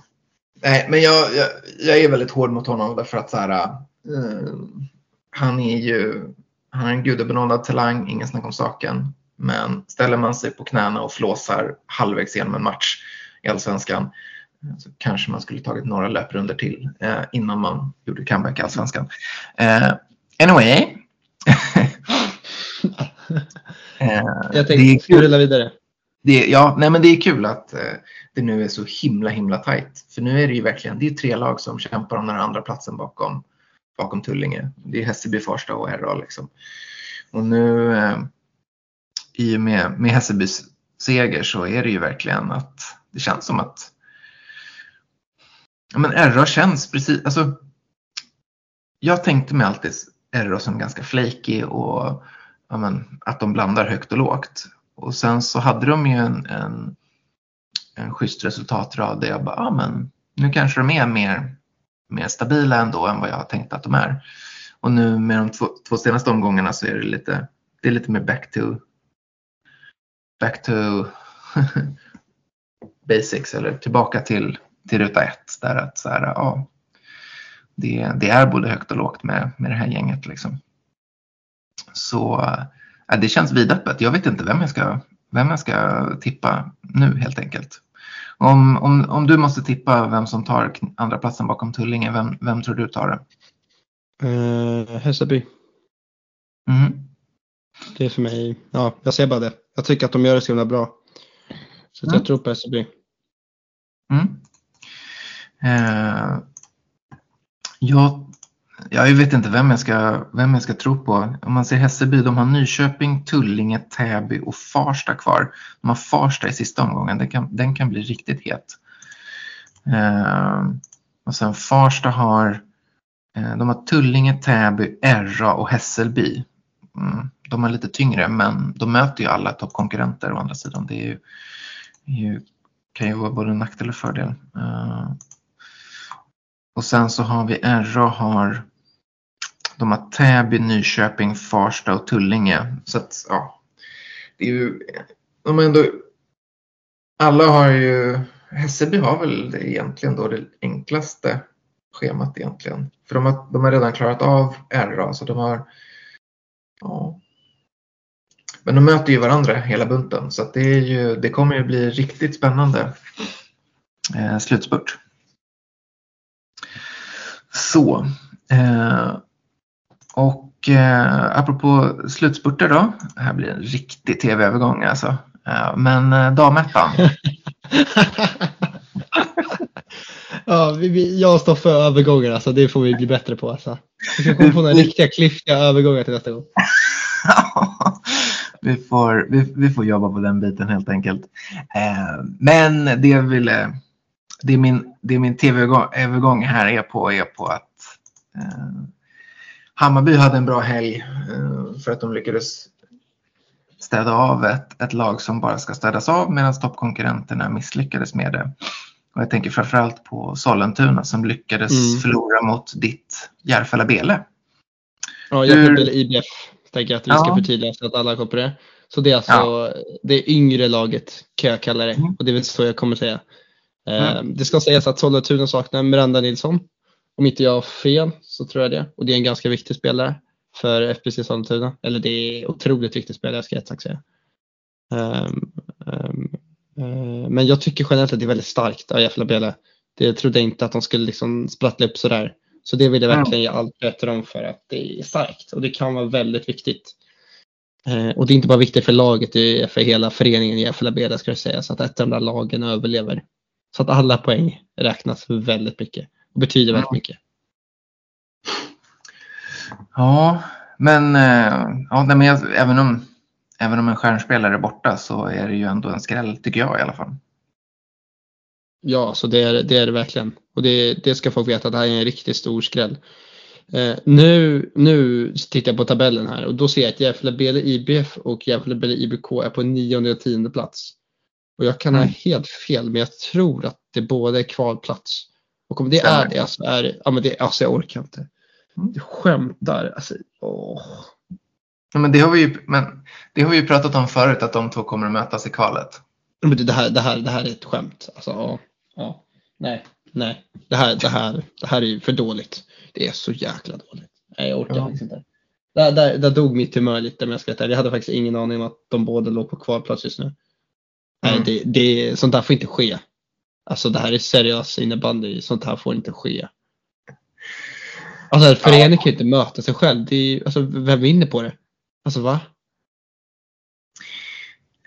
nej, men jag, jag, jag, är väldigt hård mot honom därför att så här, uh, han är ju han är en gudabenådad talang, ingen snack om saken. Men ställer man sig på knäna och flåsar halvvägs igenom en match i Allsvenskan så kanske man skulle tagit några löprunder till innan man gjorde comeback i Allsvenskan. anyway. Eh, jag tänkte, ska rulla vidare? Det, ja, nej men det är kul att eh, det nu är så himla himla tajt. För nu är det ju verkligen det är tre lag som kämpar om den andra platsen bakom, bakom Tullinge. Det är Hässelby, Farsta och RA liksom. Och nu eh, i och med, med Hässelbys seger så är det ju verkligen att det känns som att ja, men RA känns precis, alltså jag tänkte mig alltid RA som ganska flaky och ja, men, att de blandar högt och lågt. Och sen så hade de ju en, en, en schysst resultatrad där jag bara, ja men nu kanske de är mer, mer stabila ändå än vad jag har tänkt att de är. Och nu med de två, två senaste omgångarna så är det lite, det är lite mer back to, back to [laughs] basics eller tillbaka till, till ruta ett. Där att så här, ja, det, det är både högt och lågt med, med det här gänget. Liksom. Så äh, det känns vidöppet. Jag vet inte vem jag ska, vem jag ska tippa nu helt enkelt. Om, om, om du måste tippa vem som tar andra platsen bakom Tullinge, vem, vem tror du tar det? Uh, Hässelby. Mm. Det är för mig, ja, jag säger bara det. Jag tycker att de gör det så himla bra. Så mm. jag tror på Hässelby. Mm. Uh, jag jag vet inte vem jag, ska, vem jag ska tro på. Om man ser Hässelby, de har Nyköping, Tullinge, Täby och Farsta kvar. De har Farsta i sista omgången, den kan, den kan bli riktigt het. Eh, och sen Farsta har, eh, de har Tullinge, Täby, Erra och Hässelby. Mm, de är lite tyngre men de möter ju alla toppkonkurrenter å andra sidan. Det är ju, är ju, kan ju vara både en nackdel och fördel. Eh, och sen så har vi RA har de har Täby, Nyköping, Farsta och Tullinge. Så att, ja, det är ju, de ändå, alla har ju, Hässelby har väl egentligen då det enklaste schemat egentligen. För de har, de har redan klarat av RA så de har, ja. Men de möter ju varandra hela bunten så att det, är ju, det kommer ju bli riktigt spännande eh, slutspurt. Så. Eh, och eh, apropå slutspurter då. Det här blir en riktig tv-övergång alltså. Eh, men eh, damettan. [laughs] ja, vi, vi, jag står för övergångar alltså. Det får vi bli bättre på alltså. Vi ska komma på några [laughs] riktiga klyftiga övergångar till nästa gång. [laughs] vi, får, vi, vi, får jobba på den biten helt enkelt. Eh, men det jag ville det min, det min tv-övergång här är på är på att eh, Hammarby hade en bra helg eh, för att de lyckades städa av ett, ett lag som bara ska städas av medan toppkonkurrenterna misslyckades med det. Och jag tänker framförallt på Sollentuna som lyckades mm. förlora mot ditt Järfälla Bele. Ja, Järfälla Bele IBF tänker jag att vi ska förtydliga så att alla kommer på det. Så det är alltså ja. det yngre laget kan jag kalla det mm. och det är väl så jag kommer säga. Mm. Eh, det ska sägas att Sollentuna saknar Miranda Nilsson Om inte jag har fel så tror jag det. Och det är en ganska viktig spelare för FBC Sollentuna. Eller det är otroligt viktig spelare ska jag exakt säga. Um, um, uh, men jag tycker generellt att det är väldigt starkt av Jeff Labele. Det trodde jag inte att de skulle liksom sprattla upp sådär. Så det vill jag verkligen ge allt rätt om för att det är starkt och det kan vara väldigt viktigt. Uh, och det är inte bara viktigt för laget, det är för hela föreningen i Labele ska jag säga. Så att ett av de där lagen överlever. Så att alla poäng räknas väldigt mycket och betyder väldigt mycket. Ja, men, eh, ja, men jag, även, om, även om en stjärnspelare är borta så är det ju ändå en skräll tycker jag i alla fall. Ja, så det är det, är det verkligen. Och det, det ska folk veta att det här är en riktigt stor skräll. Eh, nu, nu tittar jag på tabellen här och då ser jag att Gävle Bele IBF och Gävle Bele IBK är på nionde och tionde plats. Och jag kan mm. ha helt fel men jag tror att det båda är kvalplats. Och om det är det så är det, ja men det, alltså jag orkar inte. Mm. Du skämtar. Alltså, åh. Ja, men det, har vi ju, men det har vi ju pratat om förut, att de två kommer att mötas i kvalet. Men det, här, det, här, det här är ett skämt. Alltså, ja, ja. Nej, nej. Det här, det, här, det här är ju för dåligt. Det är så jäkla dåligt. Nej, jag orkar ja. faktiskt inte. Där, där, där dog mitt humör lite om jag ska Jag hade faktiskt ingen aning om att de båda låg på kvalplats just nu. Mm. Nej, det, det, sånt där får inte ske. Alltså det här är seriös innebandy. Sånt här får inte ske. Alltså en förening kan ju inte möta sig själv. Det är, alltså, vem vinner på det? Alltså va?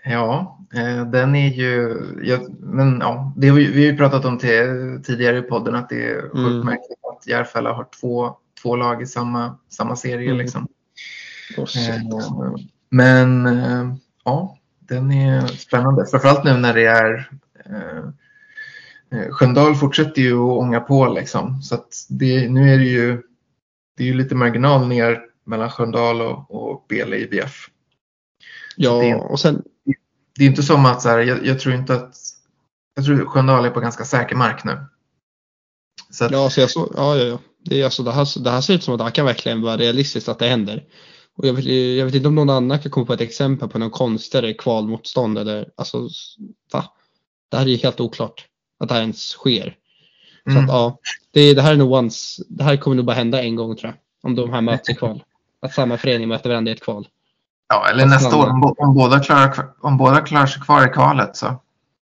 Ja, eh, den är ju, ja, men ja, det har vi, vi har ju pratat om till, tidigare i podden att det är sjukt mm. märkligt att Järfälla har två, två lag i samma, samma serie. Mm. Liksom. Oh, men eh, ja, den är spännande. Framförallt nu när det är Sköndal fortsätter ju att ånga på liksom. Så det, nu är det ju det är ju lite marginal ner mellan Sköndal och, och Bele IBF. Ja, det och sen... Det är inte som att så här, jag, jag, tror inte att jag tror Sköndal är på ganska säker mark nu. Så att, ja, så jag så, ja, ja, ja. Det, är alltså, det, här, det här ser ut som att det här kan verkligen vara realistiskt att det händer. Och jag, vet, jag vet inte om någon annan kan komma på ett exempel på någon konstigare kvalmotstånd eller alltså, va? Det här är helt oklart att det här ens sker. Så mm. att, ja, det, det, här är nog once, det här kommer nog bara hända en gång tror jag. Om de här möts i kval. Att samma förening möter varandra i ett kval. Ja, eller nästa år om, om, båda klarar, om båda klarar sig kvar i kvalet så.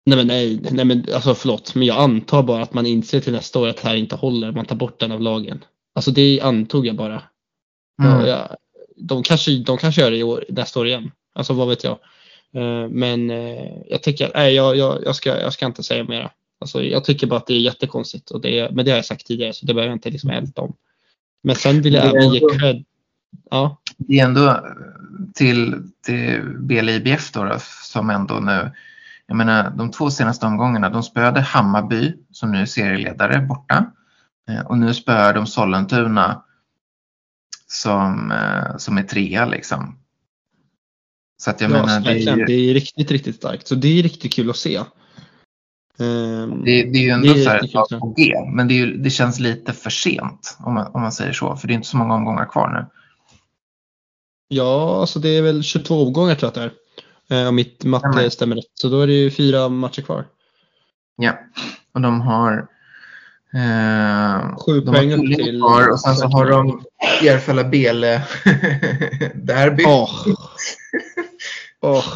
Nej men nej, nej men alltså förlåt, men jag antar bara att man inser till nästa år att det här inte håller. Man tar bort den av lagen. Alltså det antog jag bara. Mm. Ja, jag, de, kanske, de kanske gör det i år, nästa år igen. Alltså vad vet jag. Uh, men uh, jag tycker, nej jag, jag, jag, ska, jag ska inte säga mera. Alltså, jag tycker bara att det är jättekonstigt, och det, men det har jag sagt tidigare så det behöver jag inte liksom älta om. Men sen vill jag även ge cred. Ja. Det är ändå till, till BLIBF då, då, som ändå nu, jag menar de två senaste omgångarna, de spöade Hammarby som nu är serieledare borta eh, och nu spöar de Sollentuna som, eh, som är trea liksom. Så att jag ja, menar, det är, ju... det är riktigt, riktigt starkt. Så det är riktigt kul att se. Um, det, det, är ju ändå så här på G, men det, ju, det, känns lite för sent om man, om man säger så, för det är inte så många omgångar kvar nu. Ja, alltså det är väl 22 omgångar tror jag att det är. Eh, om mitt matte Stämmer. stämmer rätt. Så då är det ju fyra matcher kvar. Ja, och de har eh, Sju de poäng upp till... Kvar, och sen så har de Järfälla Bele [laughs] derby. Oh. oh. [laughs]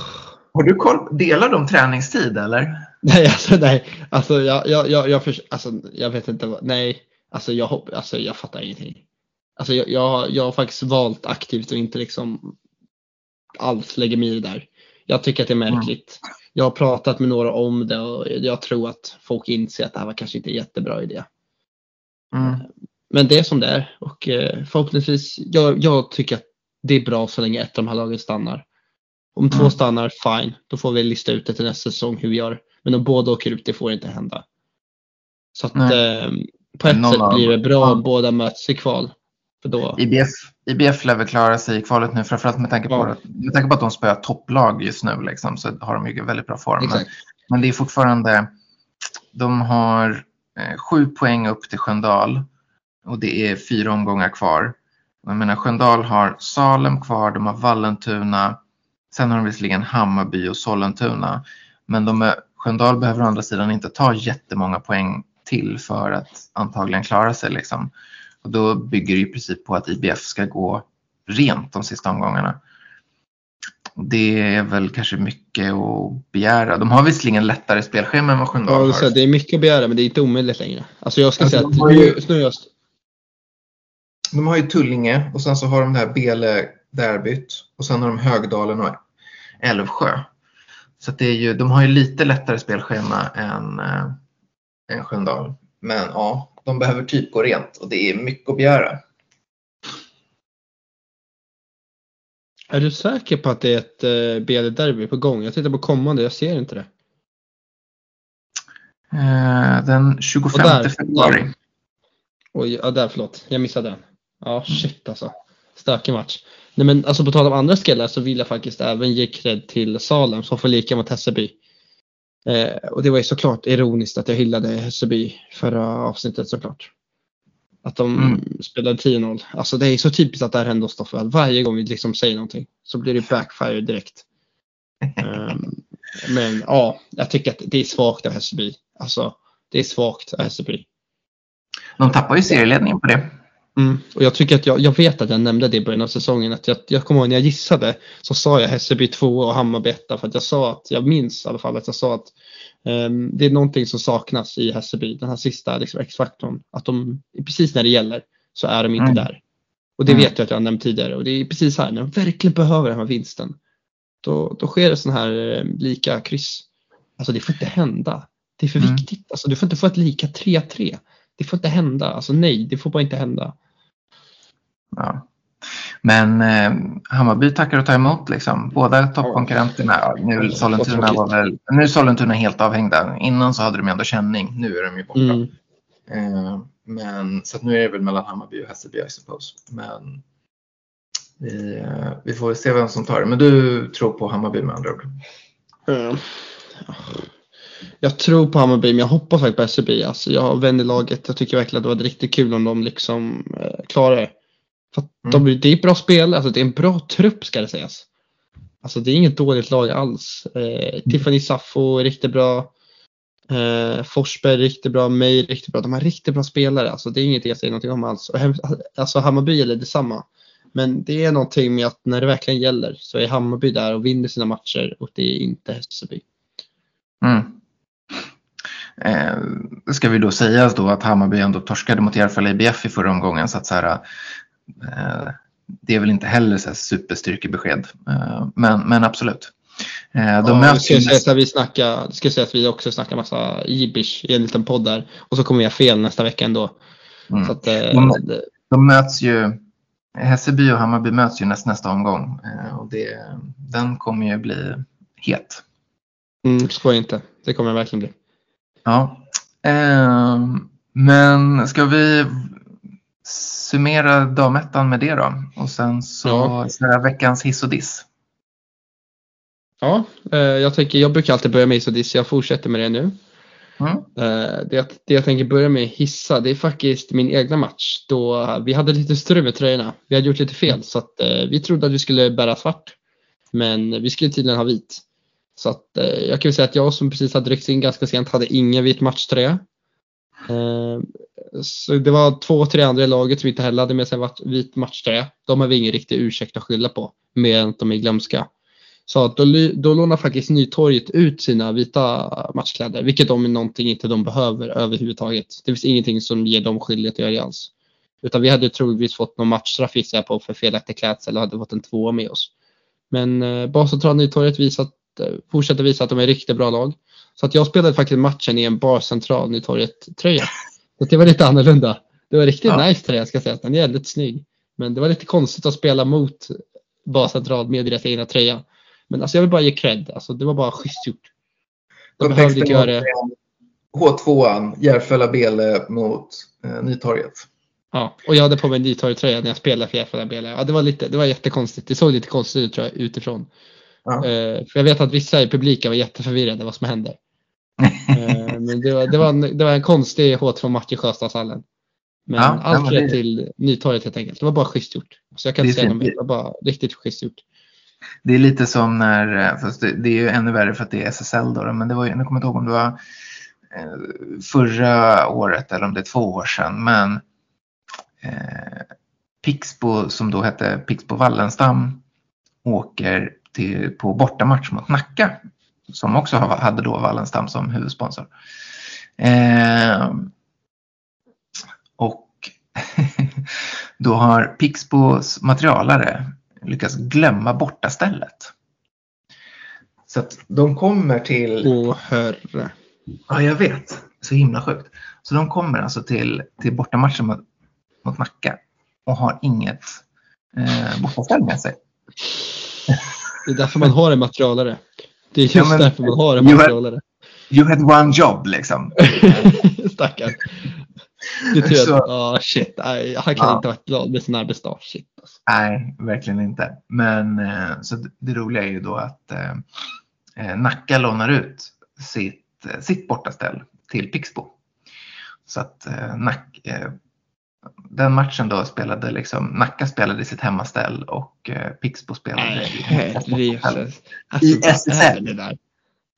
Har du koll? Delar de träningstid eller? Nej, alltså nej. Alltså jag, jag, jag, jag, för, alltså, jag vet inte vad, nej. Alltså jag, hopp, alltså jag fattar ingenting. Alltså jag, jag, jag har faktiskt valt aktivt och inte liksom alls lägger mig i det där. Jag tycker att det är mm. märkligt. Mm. Jag har pratat med några om det och jag tror att folk inser att det här var kanske inte en jättebra idé. Mm. Men det är som det är och eh, förhoppningsvis, jag, jag tycker att det är bra så länge ett av de här lagen stannar. Om två mm. stannar, fine. Då får vi lista ut det till nästa säsong hur vi gör. Men om båda åker ut, det får inte hända. Så att eh, på ett Någon sätt blir det bra om båda möts i kval. För då... IBF, IBF lär väl klara sig i kvalet nu framförallt med tanke på, ja. med tanke på att de spöar topplag just nu liksom, så har de ju väldigt bra form. Men, men, det är fortfarande, de har eh, sju poäng upp till Sköndal och det är fyra omgångar kvar. Jag menar Sköndal har Salem kvar, de har Vallentuna, sen har de visserligen Hammarby och Sollentuna. Men de är, Sköndal behöver å andra sidan inte ta jättemånga poäng till för att antagligen klara sig. Liksom. Och då bygger det i princip på att IBF ska gå rent de sista omgångarna. Det är väl kanske mycket att begära. De har visserligen lättare spelschema än vad Sköndal Ja, har. det är mycket att begära men det är inte omöjligt längre. Alltså jag ska Alltså, säga att de har ju- nu, De har ju Tullinge och sen så har de det här Bele derbyt och sen har de Högdalen och Älvsjö. Så det är ju, de har ju lite lättare spelschema än, äh, än Sköndal. Men ja, de behöver typ gå rent och det är mycket att begära. är du säker på att det är ett uh, BL-derby på gång? Jag tittar på kommande, jag ser inte det. Eh, den 25 Och där- februari. Oj, ja där förlåt, jag missade den. Ja shit alltså. Stökig match. Nej men alltså på tal om andra skallar så vill jag faktiskt även ge cred till Salem som får lika mot Hässelby. Eh, och det var ju såklart ironiskt att jag hyllade Hässelby förra avsnittet såklart. Att de Mm. spelade 10-0. Alltså det är så typiskt att det här händer hos Stoffe. att Varje gång vi liksom säger någonting så blir det backfire direkt. [laughs] Ehm, men ja, jag tycker att det är svagt av Hässelby. Alltså det är svagt av Hässelby. De tappar ju serieledningen på det. Mm. Och jag tycker att jag, jag vet att jag nämnde det i början av säsongen. Att jag, jag kommer ihåg när jag gissade så sa jag Hässelby 2 och Hammarby 1 för att jag sa att, jag minns i alla fall att jag sa att ehm, det är någonting som saknas i Hässelby. Den här sista liksom, X-faktorn. Att de, precis när det gäller så är de inte Mm. där. Och det Mm. vet jag att jag har nämnt tidigare och det är precis här när de verkligen behöver den här vinsten. Då, då sker det sån här eh, lika kryss. Alltså det får inte hända. Det är för Mm. viktigt. Alltså du får inte få ett lika 3-3. Det får inte hända. Alltså nej, det får bara inte hända. Ja. Men eh, Hammarby tackar och tar emot liksom. Båda toppkonkurrenterna. Ja, nu, är Sollentuna var väl, nu är Sollentuna helt avhängda. Innan så hade de ändå känning. Nu är de ju borta. Mm. Eh, men, så att nu är det väl mellan Hammarby och Hässelby I suppose. Men vi, eh, vi får se vem som tar det. Men du tror på Hammarby med andra ord? Eh, Jag tror på Hammarby men jag hoppas faktiskt på SCB. Alltså, jag i laget. Jag tycker verkligen att det var riktigt kul om de liksom eh, klarar det. För Mm. de, det är ett bra spel, alltså, det är en bra trupp ska det sägas. Alltså det är inget dåligt lag alls. Eh, Tiffany Saffo är riktigt bra. Eh, Forsberg är riktigt bra, May är riktigt bra. De har riktigt bra spelare. Alltså det är inget jag säger någonting om alls. Och alltså Hammarby är detsamma. Men det är någonting med att när det verkligen gäller så är Hammarby där och vinner sina matcher och det är inte Hässelby. Mm. Eh, ska vi då säga då att Hammarby ändå torskade mot Järfälla IBF i förra omgången så att så här, eh, det är väl inte heller så här superstyrkebesked. Eh, men, men absolut. Eh, de Ja, möts ska jag att vi snackar, det ska jag säga att vi också snackar massa jibbish i en liten podd där och så kommer ha fel nästa vecka ändå. mm. Att, eh, det, De möts ju, Hässelby och Hammarby möts ju näst, nästa omgång eh, och det, den kommer ju bli het. mm, skoja inte, det kommer det verkligen bli. Ja. Eh, men ska vi summera damettan med det då? Och sen så Ja. köra veckans hiss och diss. Ja, eh, jag tänker, jag brukar alltid börja med Isodis, jag fortsätter med det nu. Mm. Eh, det, det jag tänker börja med hissa, det är faktiskt min egna match då vi hade lite strul med tröjorna. Vi hade gjort lite fel så att eh, vi trodde att vi skulle bära svart. Men vi skulle tydligen ha vit. Så att eh, jag kan väl säga att jag som precis hade ryckts in ganska sent hade ingen vit matchtröja. Eh, så det var två, tre andra i laget som inte heller hade med sig en vit matchtröja. De har vi ingen riktig ursäkt att skylla på. Mer än att de är glömska. Så att då, då lånar faktiskt Nytorget ut sina vita matchkläder, vilket de är någonting inte de behöver överhuvudtaget. Det finns ingenting som ger dem skyldighet att göra det alls. Utan vi hade troligtvis fått någon matchstraff gissar jag på för felaktig klädsel och hade fått en tvåa med oss. Men eh, Bascentralen Nytorget visat, eh, fortsätter visa att de är riktigt bra lag. Så att jag spelade faktiskt matchen i en Barcentral Nytorget-tröja. Så det var lite annorlunda. Det var riktigt Ja. nice tröja ska jag säga. Den är jävligt snygg. Men det var lite konstigt att spela mot Bascentral med deras egna tröja. Men alltså jag vill bara ge cred. Alltså det var bara schysst gjort. De behövde inte göra det. H2an, Järfälla Bele mot eh, Nytorget. Ja, och jag hade på mig en Nytorget-tröja när jag spelade för Järfälla BL. Ja, det var lite, det var jättekonstigt. Det såg lite konstigt ut tror jag utifrån. Ja. Eh, för jag vet att vissa i publiken var jätteförvirrade vad som hände. Eh, [laughs] men det var, det, var en, det var en konstig H2-match i Sjöstadshallen. Men Ja, allt rätt det- till Nytorget helt enkelt. Det var bara schysst gjort. Så jag kan inte säga något. Det var bara riktigt schysst gjort. Det är lite som när, eh, fast det, det är ju ännu värre för att det är SSL då, men det var ju, nu kommer jag inte ihåg om det var förra året eller om det är två år sedan. Men eh, Pixbo som då hette Pixbo Wallenstam åker till, på bortamatch mot Nacka som också hade då Wallenstam som huvudsponsor. Eh, och [laughs] då har Pixbos materialare lyckats glömma bortastället. Så att de kommer till... Åh herre. Ja, jag vet. Så himla sjukt. Så de kommer alltså till, till bortamatchen mot, mot Nacka och har inget eh, bortaställ med sig. Det är därför man har en materialare. Det är just ja, men, därför man har en materialare. You had, you had one job liksom. [laughs] Stackarn. Det tror jag, oh, shit, han kan ja. inte vara glad med sin arbetsdag. Shit, alltså. Nej, verkligen inte. Men eh, så det roliga är ju då att eh, eh Nacka lånar ut sitt, eh, sitt bortaställ till Pixbo. Så att eh, Nack, eh, den matchen då spelade liksom, Nacka spelade i sitt hemmaställ och eh, Pixbo spelade Nej, i, alltså, i SSL. Det där.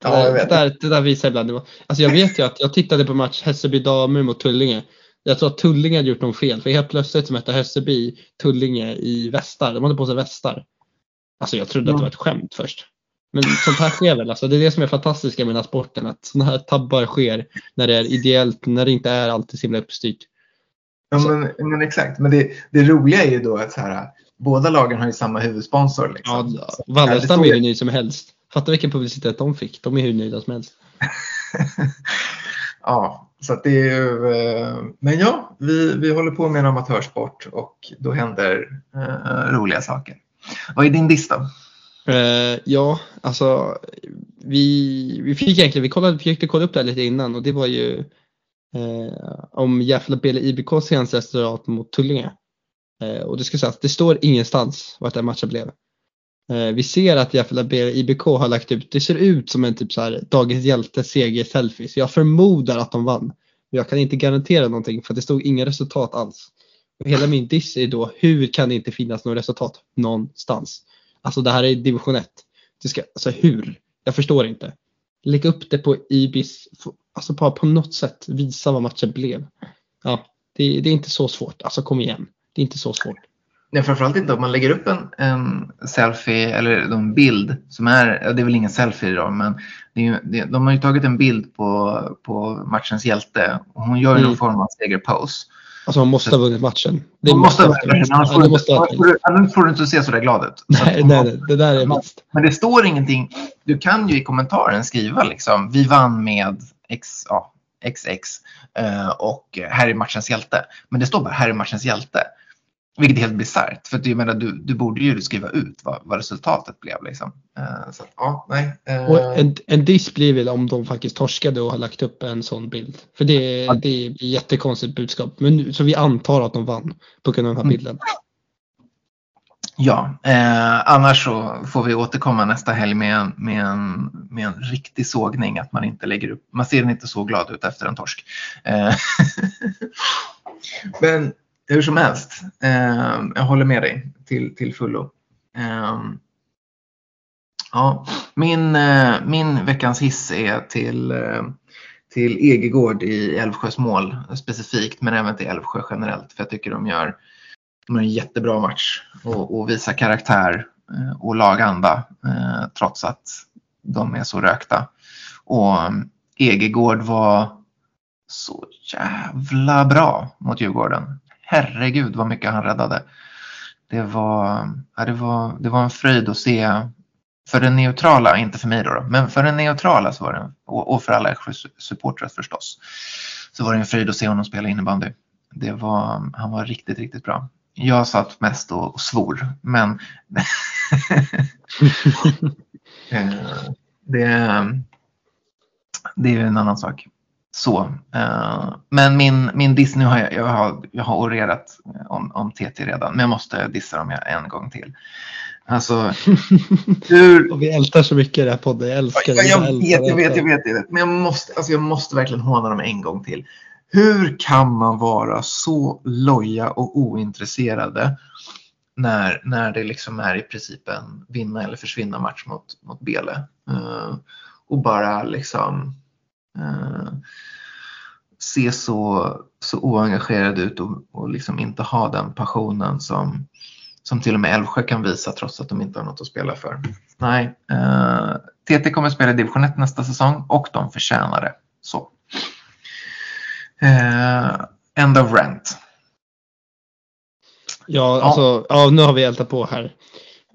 Ja, det, där, det där visar ibland. Alltså jag vet ju att jag tittade på match Hässelby damer mot Tullinge. Jag tror att Tullinge hade gjort något fel för helt plötsligt så mötte Hässelby Tullinge i västar. De hade på sig västar. Alltså jag trodde mm. att det var ett skämt först. Men sånt här sker väl. Alltså det är det som är fantastiska med den här sporten. Att sådana här tabbar sker när det är ideellt, när det inte är alltid så himla uppstyrt. Ja men, men exakt. Men det, det roliga är ju då att så här, båda lagen har ju samma huvudsponsor. Liksom. Ja, Wallenstam är hur nöjd som helst. Fatta vilken publicitet de fick. De är hur nöjda som helst. [laughs] ja, så det är ju, eh, men ja, vi, vi håller på med en amatörsport och då händer eh, roliga saker. Vad är din då? Eh, ja, alltså vi, vi fick egentligen, vi kollade, försökte kolla upp det här lite innan och det var ju Eh, om Järfälla BL IBKs senaste resultat mot Tullinge. Eh, och det ska sägas, det står ingenstans vart den matchen blev. Eh, vi ser att Järfälla BL IBK har lagt ut, det ser ut som en typ så här Dagens Hjälte seger selfie. Så jag förmodar att de vann. Men jag kan inte garantera någonting för det stod inga resultat alls. Och hela min diss är då, hur kan det inte finnas något resultat någonstans? Alltså det här är division 1. Det ska, alltså hur? Jag förstår inte. Lägg upp det på Ibis, alltså bara på något sätt visa vad matchen blev. Ja, det, det är inte så svårt. Alltså kom igen. Det är inte så svårt. Nej, framförallt inte om man lägger upp en, en selfie eller en bild som är, det är väl ingen selfie idag, men är, det, de har ju tagit en bild på, på matchens hjälte och hon gör mm. någon form av segerpose. Alltså hon måste ha vunnit matchen. Det hon måste ha vunnit matchen, annars får, du, annars får du inte se så där glad ut. [laughs] Nej, nej, nej, det där är mest. Men det står ingenting. Du kan ju i kommentaren skriva liksom, vi vann med X, ja, XX eh, och här är matchens hjälte. Men det står bara här är matchens hjälte. Vilket är helt bisarrt. För jag menar, du, du borde ju skriva ut vad, vad resultatet blev. Liksom. Uh, så, ja, nej. Uh... Och en, en diss blir väl om de faktiskt torskade och har lagt upp en sån bild. För det, ja. det är ett jättekonstigt budskap. Men, så vi antar att de vann på grund av den här mm. Ja, eh, annars så får vi återkomma nästa helg med en, med, en, med en riktig sågning. Att man inte lägger upp, man ser inte så glad ut efter en torsk. Eh, [laughs] Men hur som helst, eh, jag håller med dig till, till fullo. Eh, ja, min, eh, min veckans hiss är till, eh, till Egegård i Älvsjös mål specifikt, men även till Älvsjö generellt. För jag tycker de gör, de gör en jättebra match och, och visar karaktär eh, och laganda eh, trots att de är så rökta. Och mm, Egegård var så jävla bra mot Djurgården herregud vad mycket han räddade. Det var, mm, ja, det var, det var en fröjd att se för den neutrala, inte för mig då, men för den neutrala så var det, och, för alla supportrar förstås, så var det en fröjd att se honom spela innebandy. Det var, mm, han var riktigt, riktigt bra. Jag satt mest och, och svor, men [laughs] eh, det, det är en annan sak. Så, uh, men min, min diss, nu har jag, jag, har, jag har orerat om, om TT redan, men jag måste dissa dem en gång till. Alltså, [laughs] hur... Och vi ältar så mycket i den här podden, jag älskar det. Jag, jag, vet, jag, vet, jag vet, jag vet, men jag måste, alltså jag måste verkligen håna dem en gång till. Hur kan man vara så loja och ointresserade när, när det liksom är i princip en vinna eller försvinna match mot, mot Bele? Uh, och bara liksom uh, se så, så oengagerad ut och, och liksom inte ha den passionen som, som till och med Älvsjö kan visa trots att de inte har något att spela för. Nej, eh, uh, TT kommer att spela i division 1 nästa säsong och de förtjänar det. Så. Eh, end of rent. Ja, alltså, ja, nu har vi ältat på här.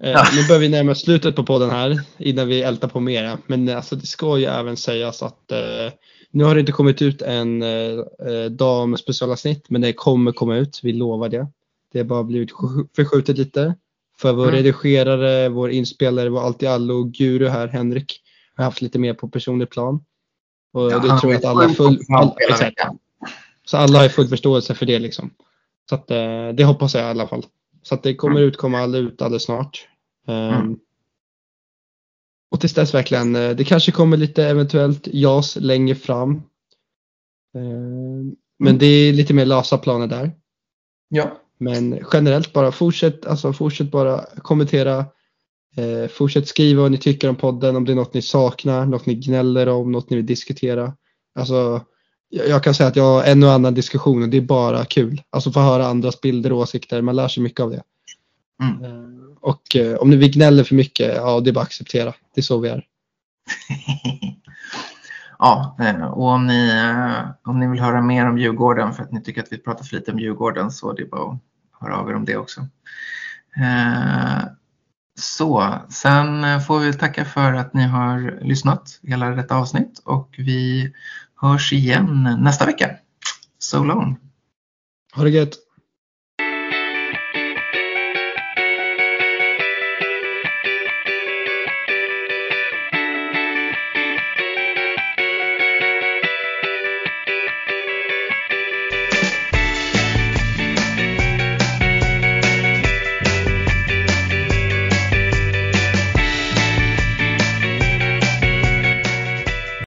Eh, ja. Nu börjar vi närma oss slutet på podden här innan vi ältar på mera. Men alltså, det ska ju även sägas att eh, nu har det inte kommit ut en eh, eh dam specialavsnitt men det kommer komma ut, vi lovar det. Det har bara blivit förskjutet lite. För vår mm. redigerare, vår inspelare, vår allt i allo guru här, Henrik, har haft lite mer på personlig plan. Och ja, det tror jag att alla full, all, exakt. Så alla har full förståelse för det liksom. Så att, eh, det hoppas jag i alla fall. Så att det kommer mm. ut, kommer alla ut alldeles snart. Mm. Um, och tills dess verkligen, eh, det kanske kommer lite eventuellt JAS längre fram. Um, men mm. det är lite mer lösa planer där. Ja. Men generellt bara fortsätt, alltså fortsätt bara kommentera. Eh, fortsätt skriva vad ni tycker om podden, om det är något ni saknar, något ni gnäller om, något ni vill diskutera. Alltså, jag kan säga att jag har en och annan diskussion och det är bara kul. Alltså få höra andras bilder och åsikter, man lär sig mycket av det. Mm. Eh, och eh, om ni vill gnälla för mycket, ja det är bara att acceptera. Det är så vi är. [laughs] ja, eh, och om ni, om ni vill höra mer om Djurgården för att ni tycker att vi pratar för lite om Djurgården så det är bara att höra av er om det också. Så, sen får vi tacka för att ni har lyssnat hela detta avsnitt och vi hörs igen nästa vecka. So long! Ha det gött!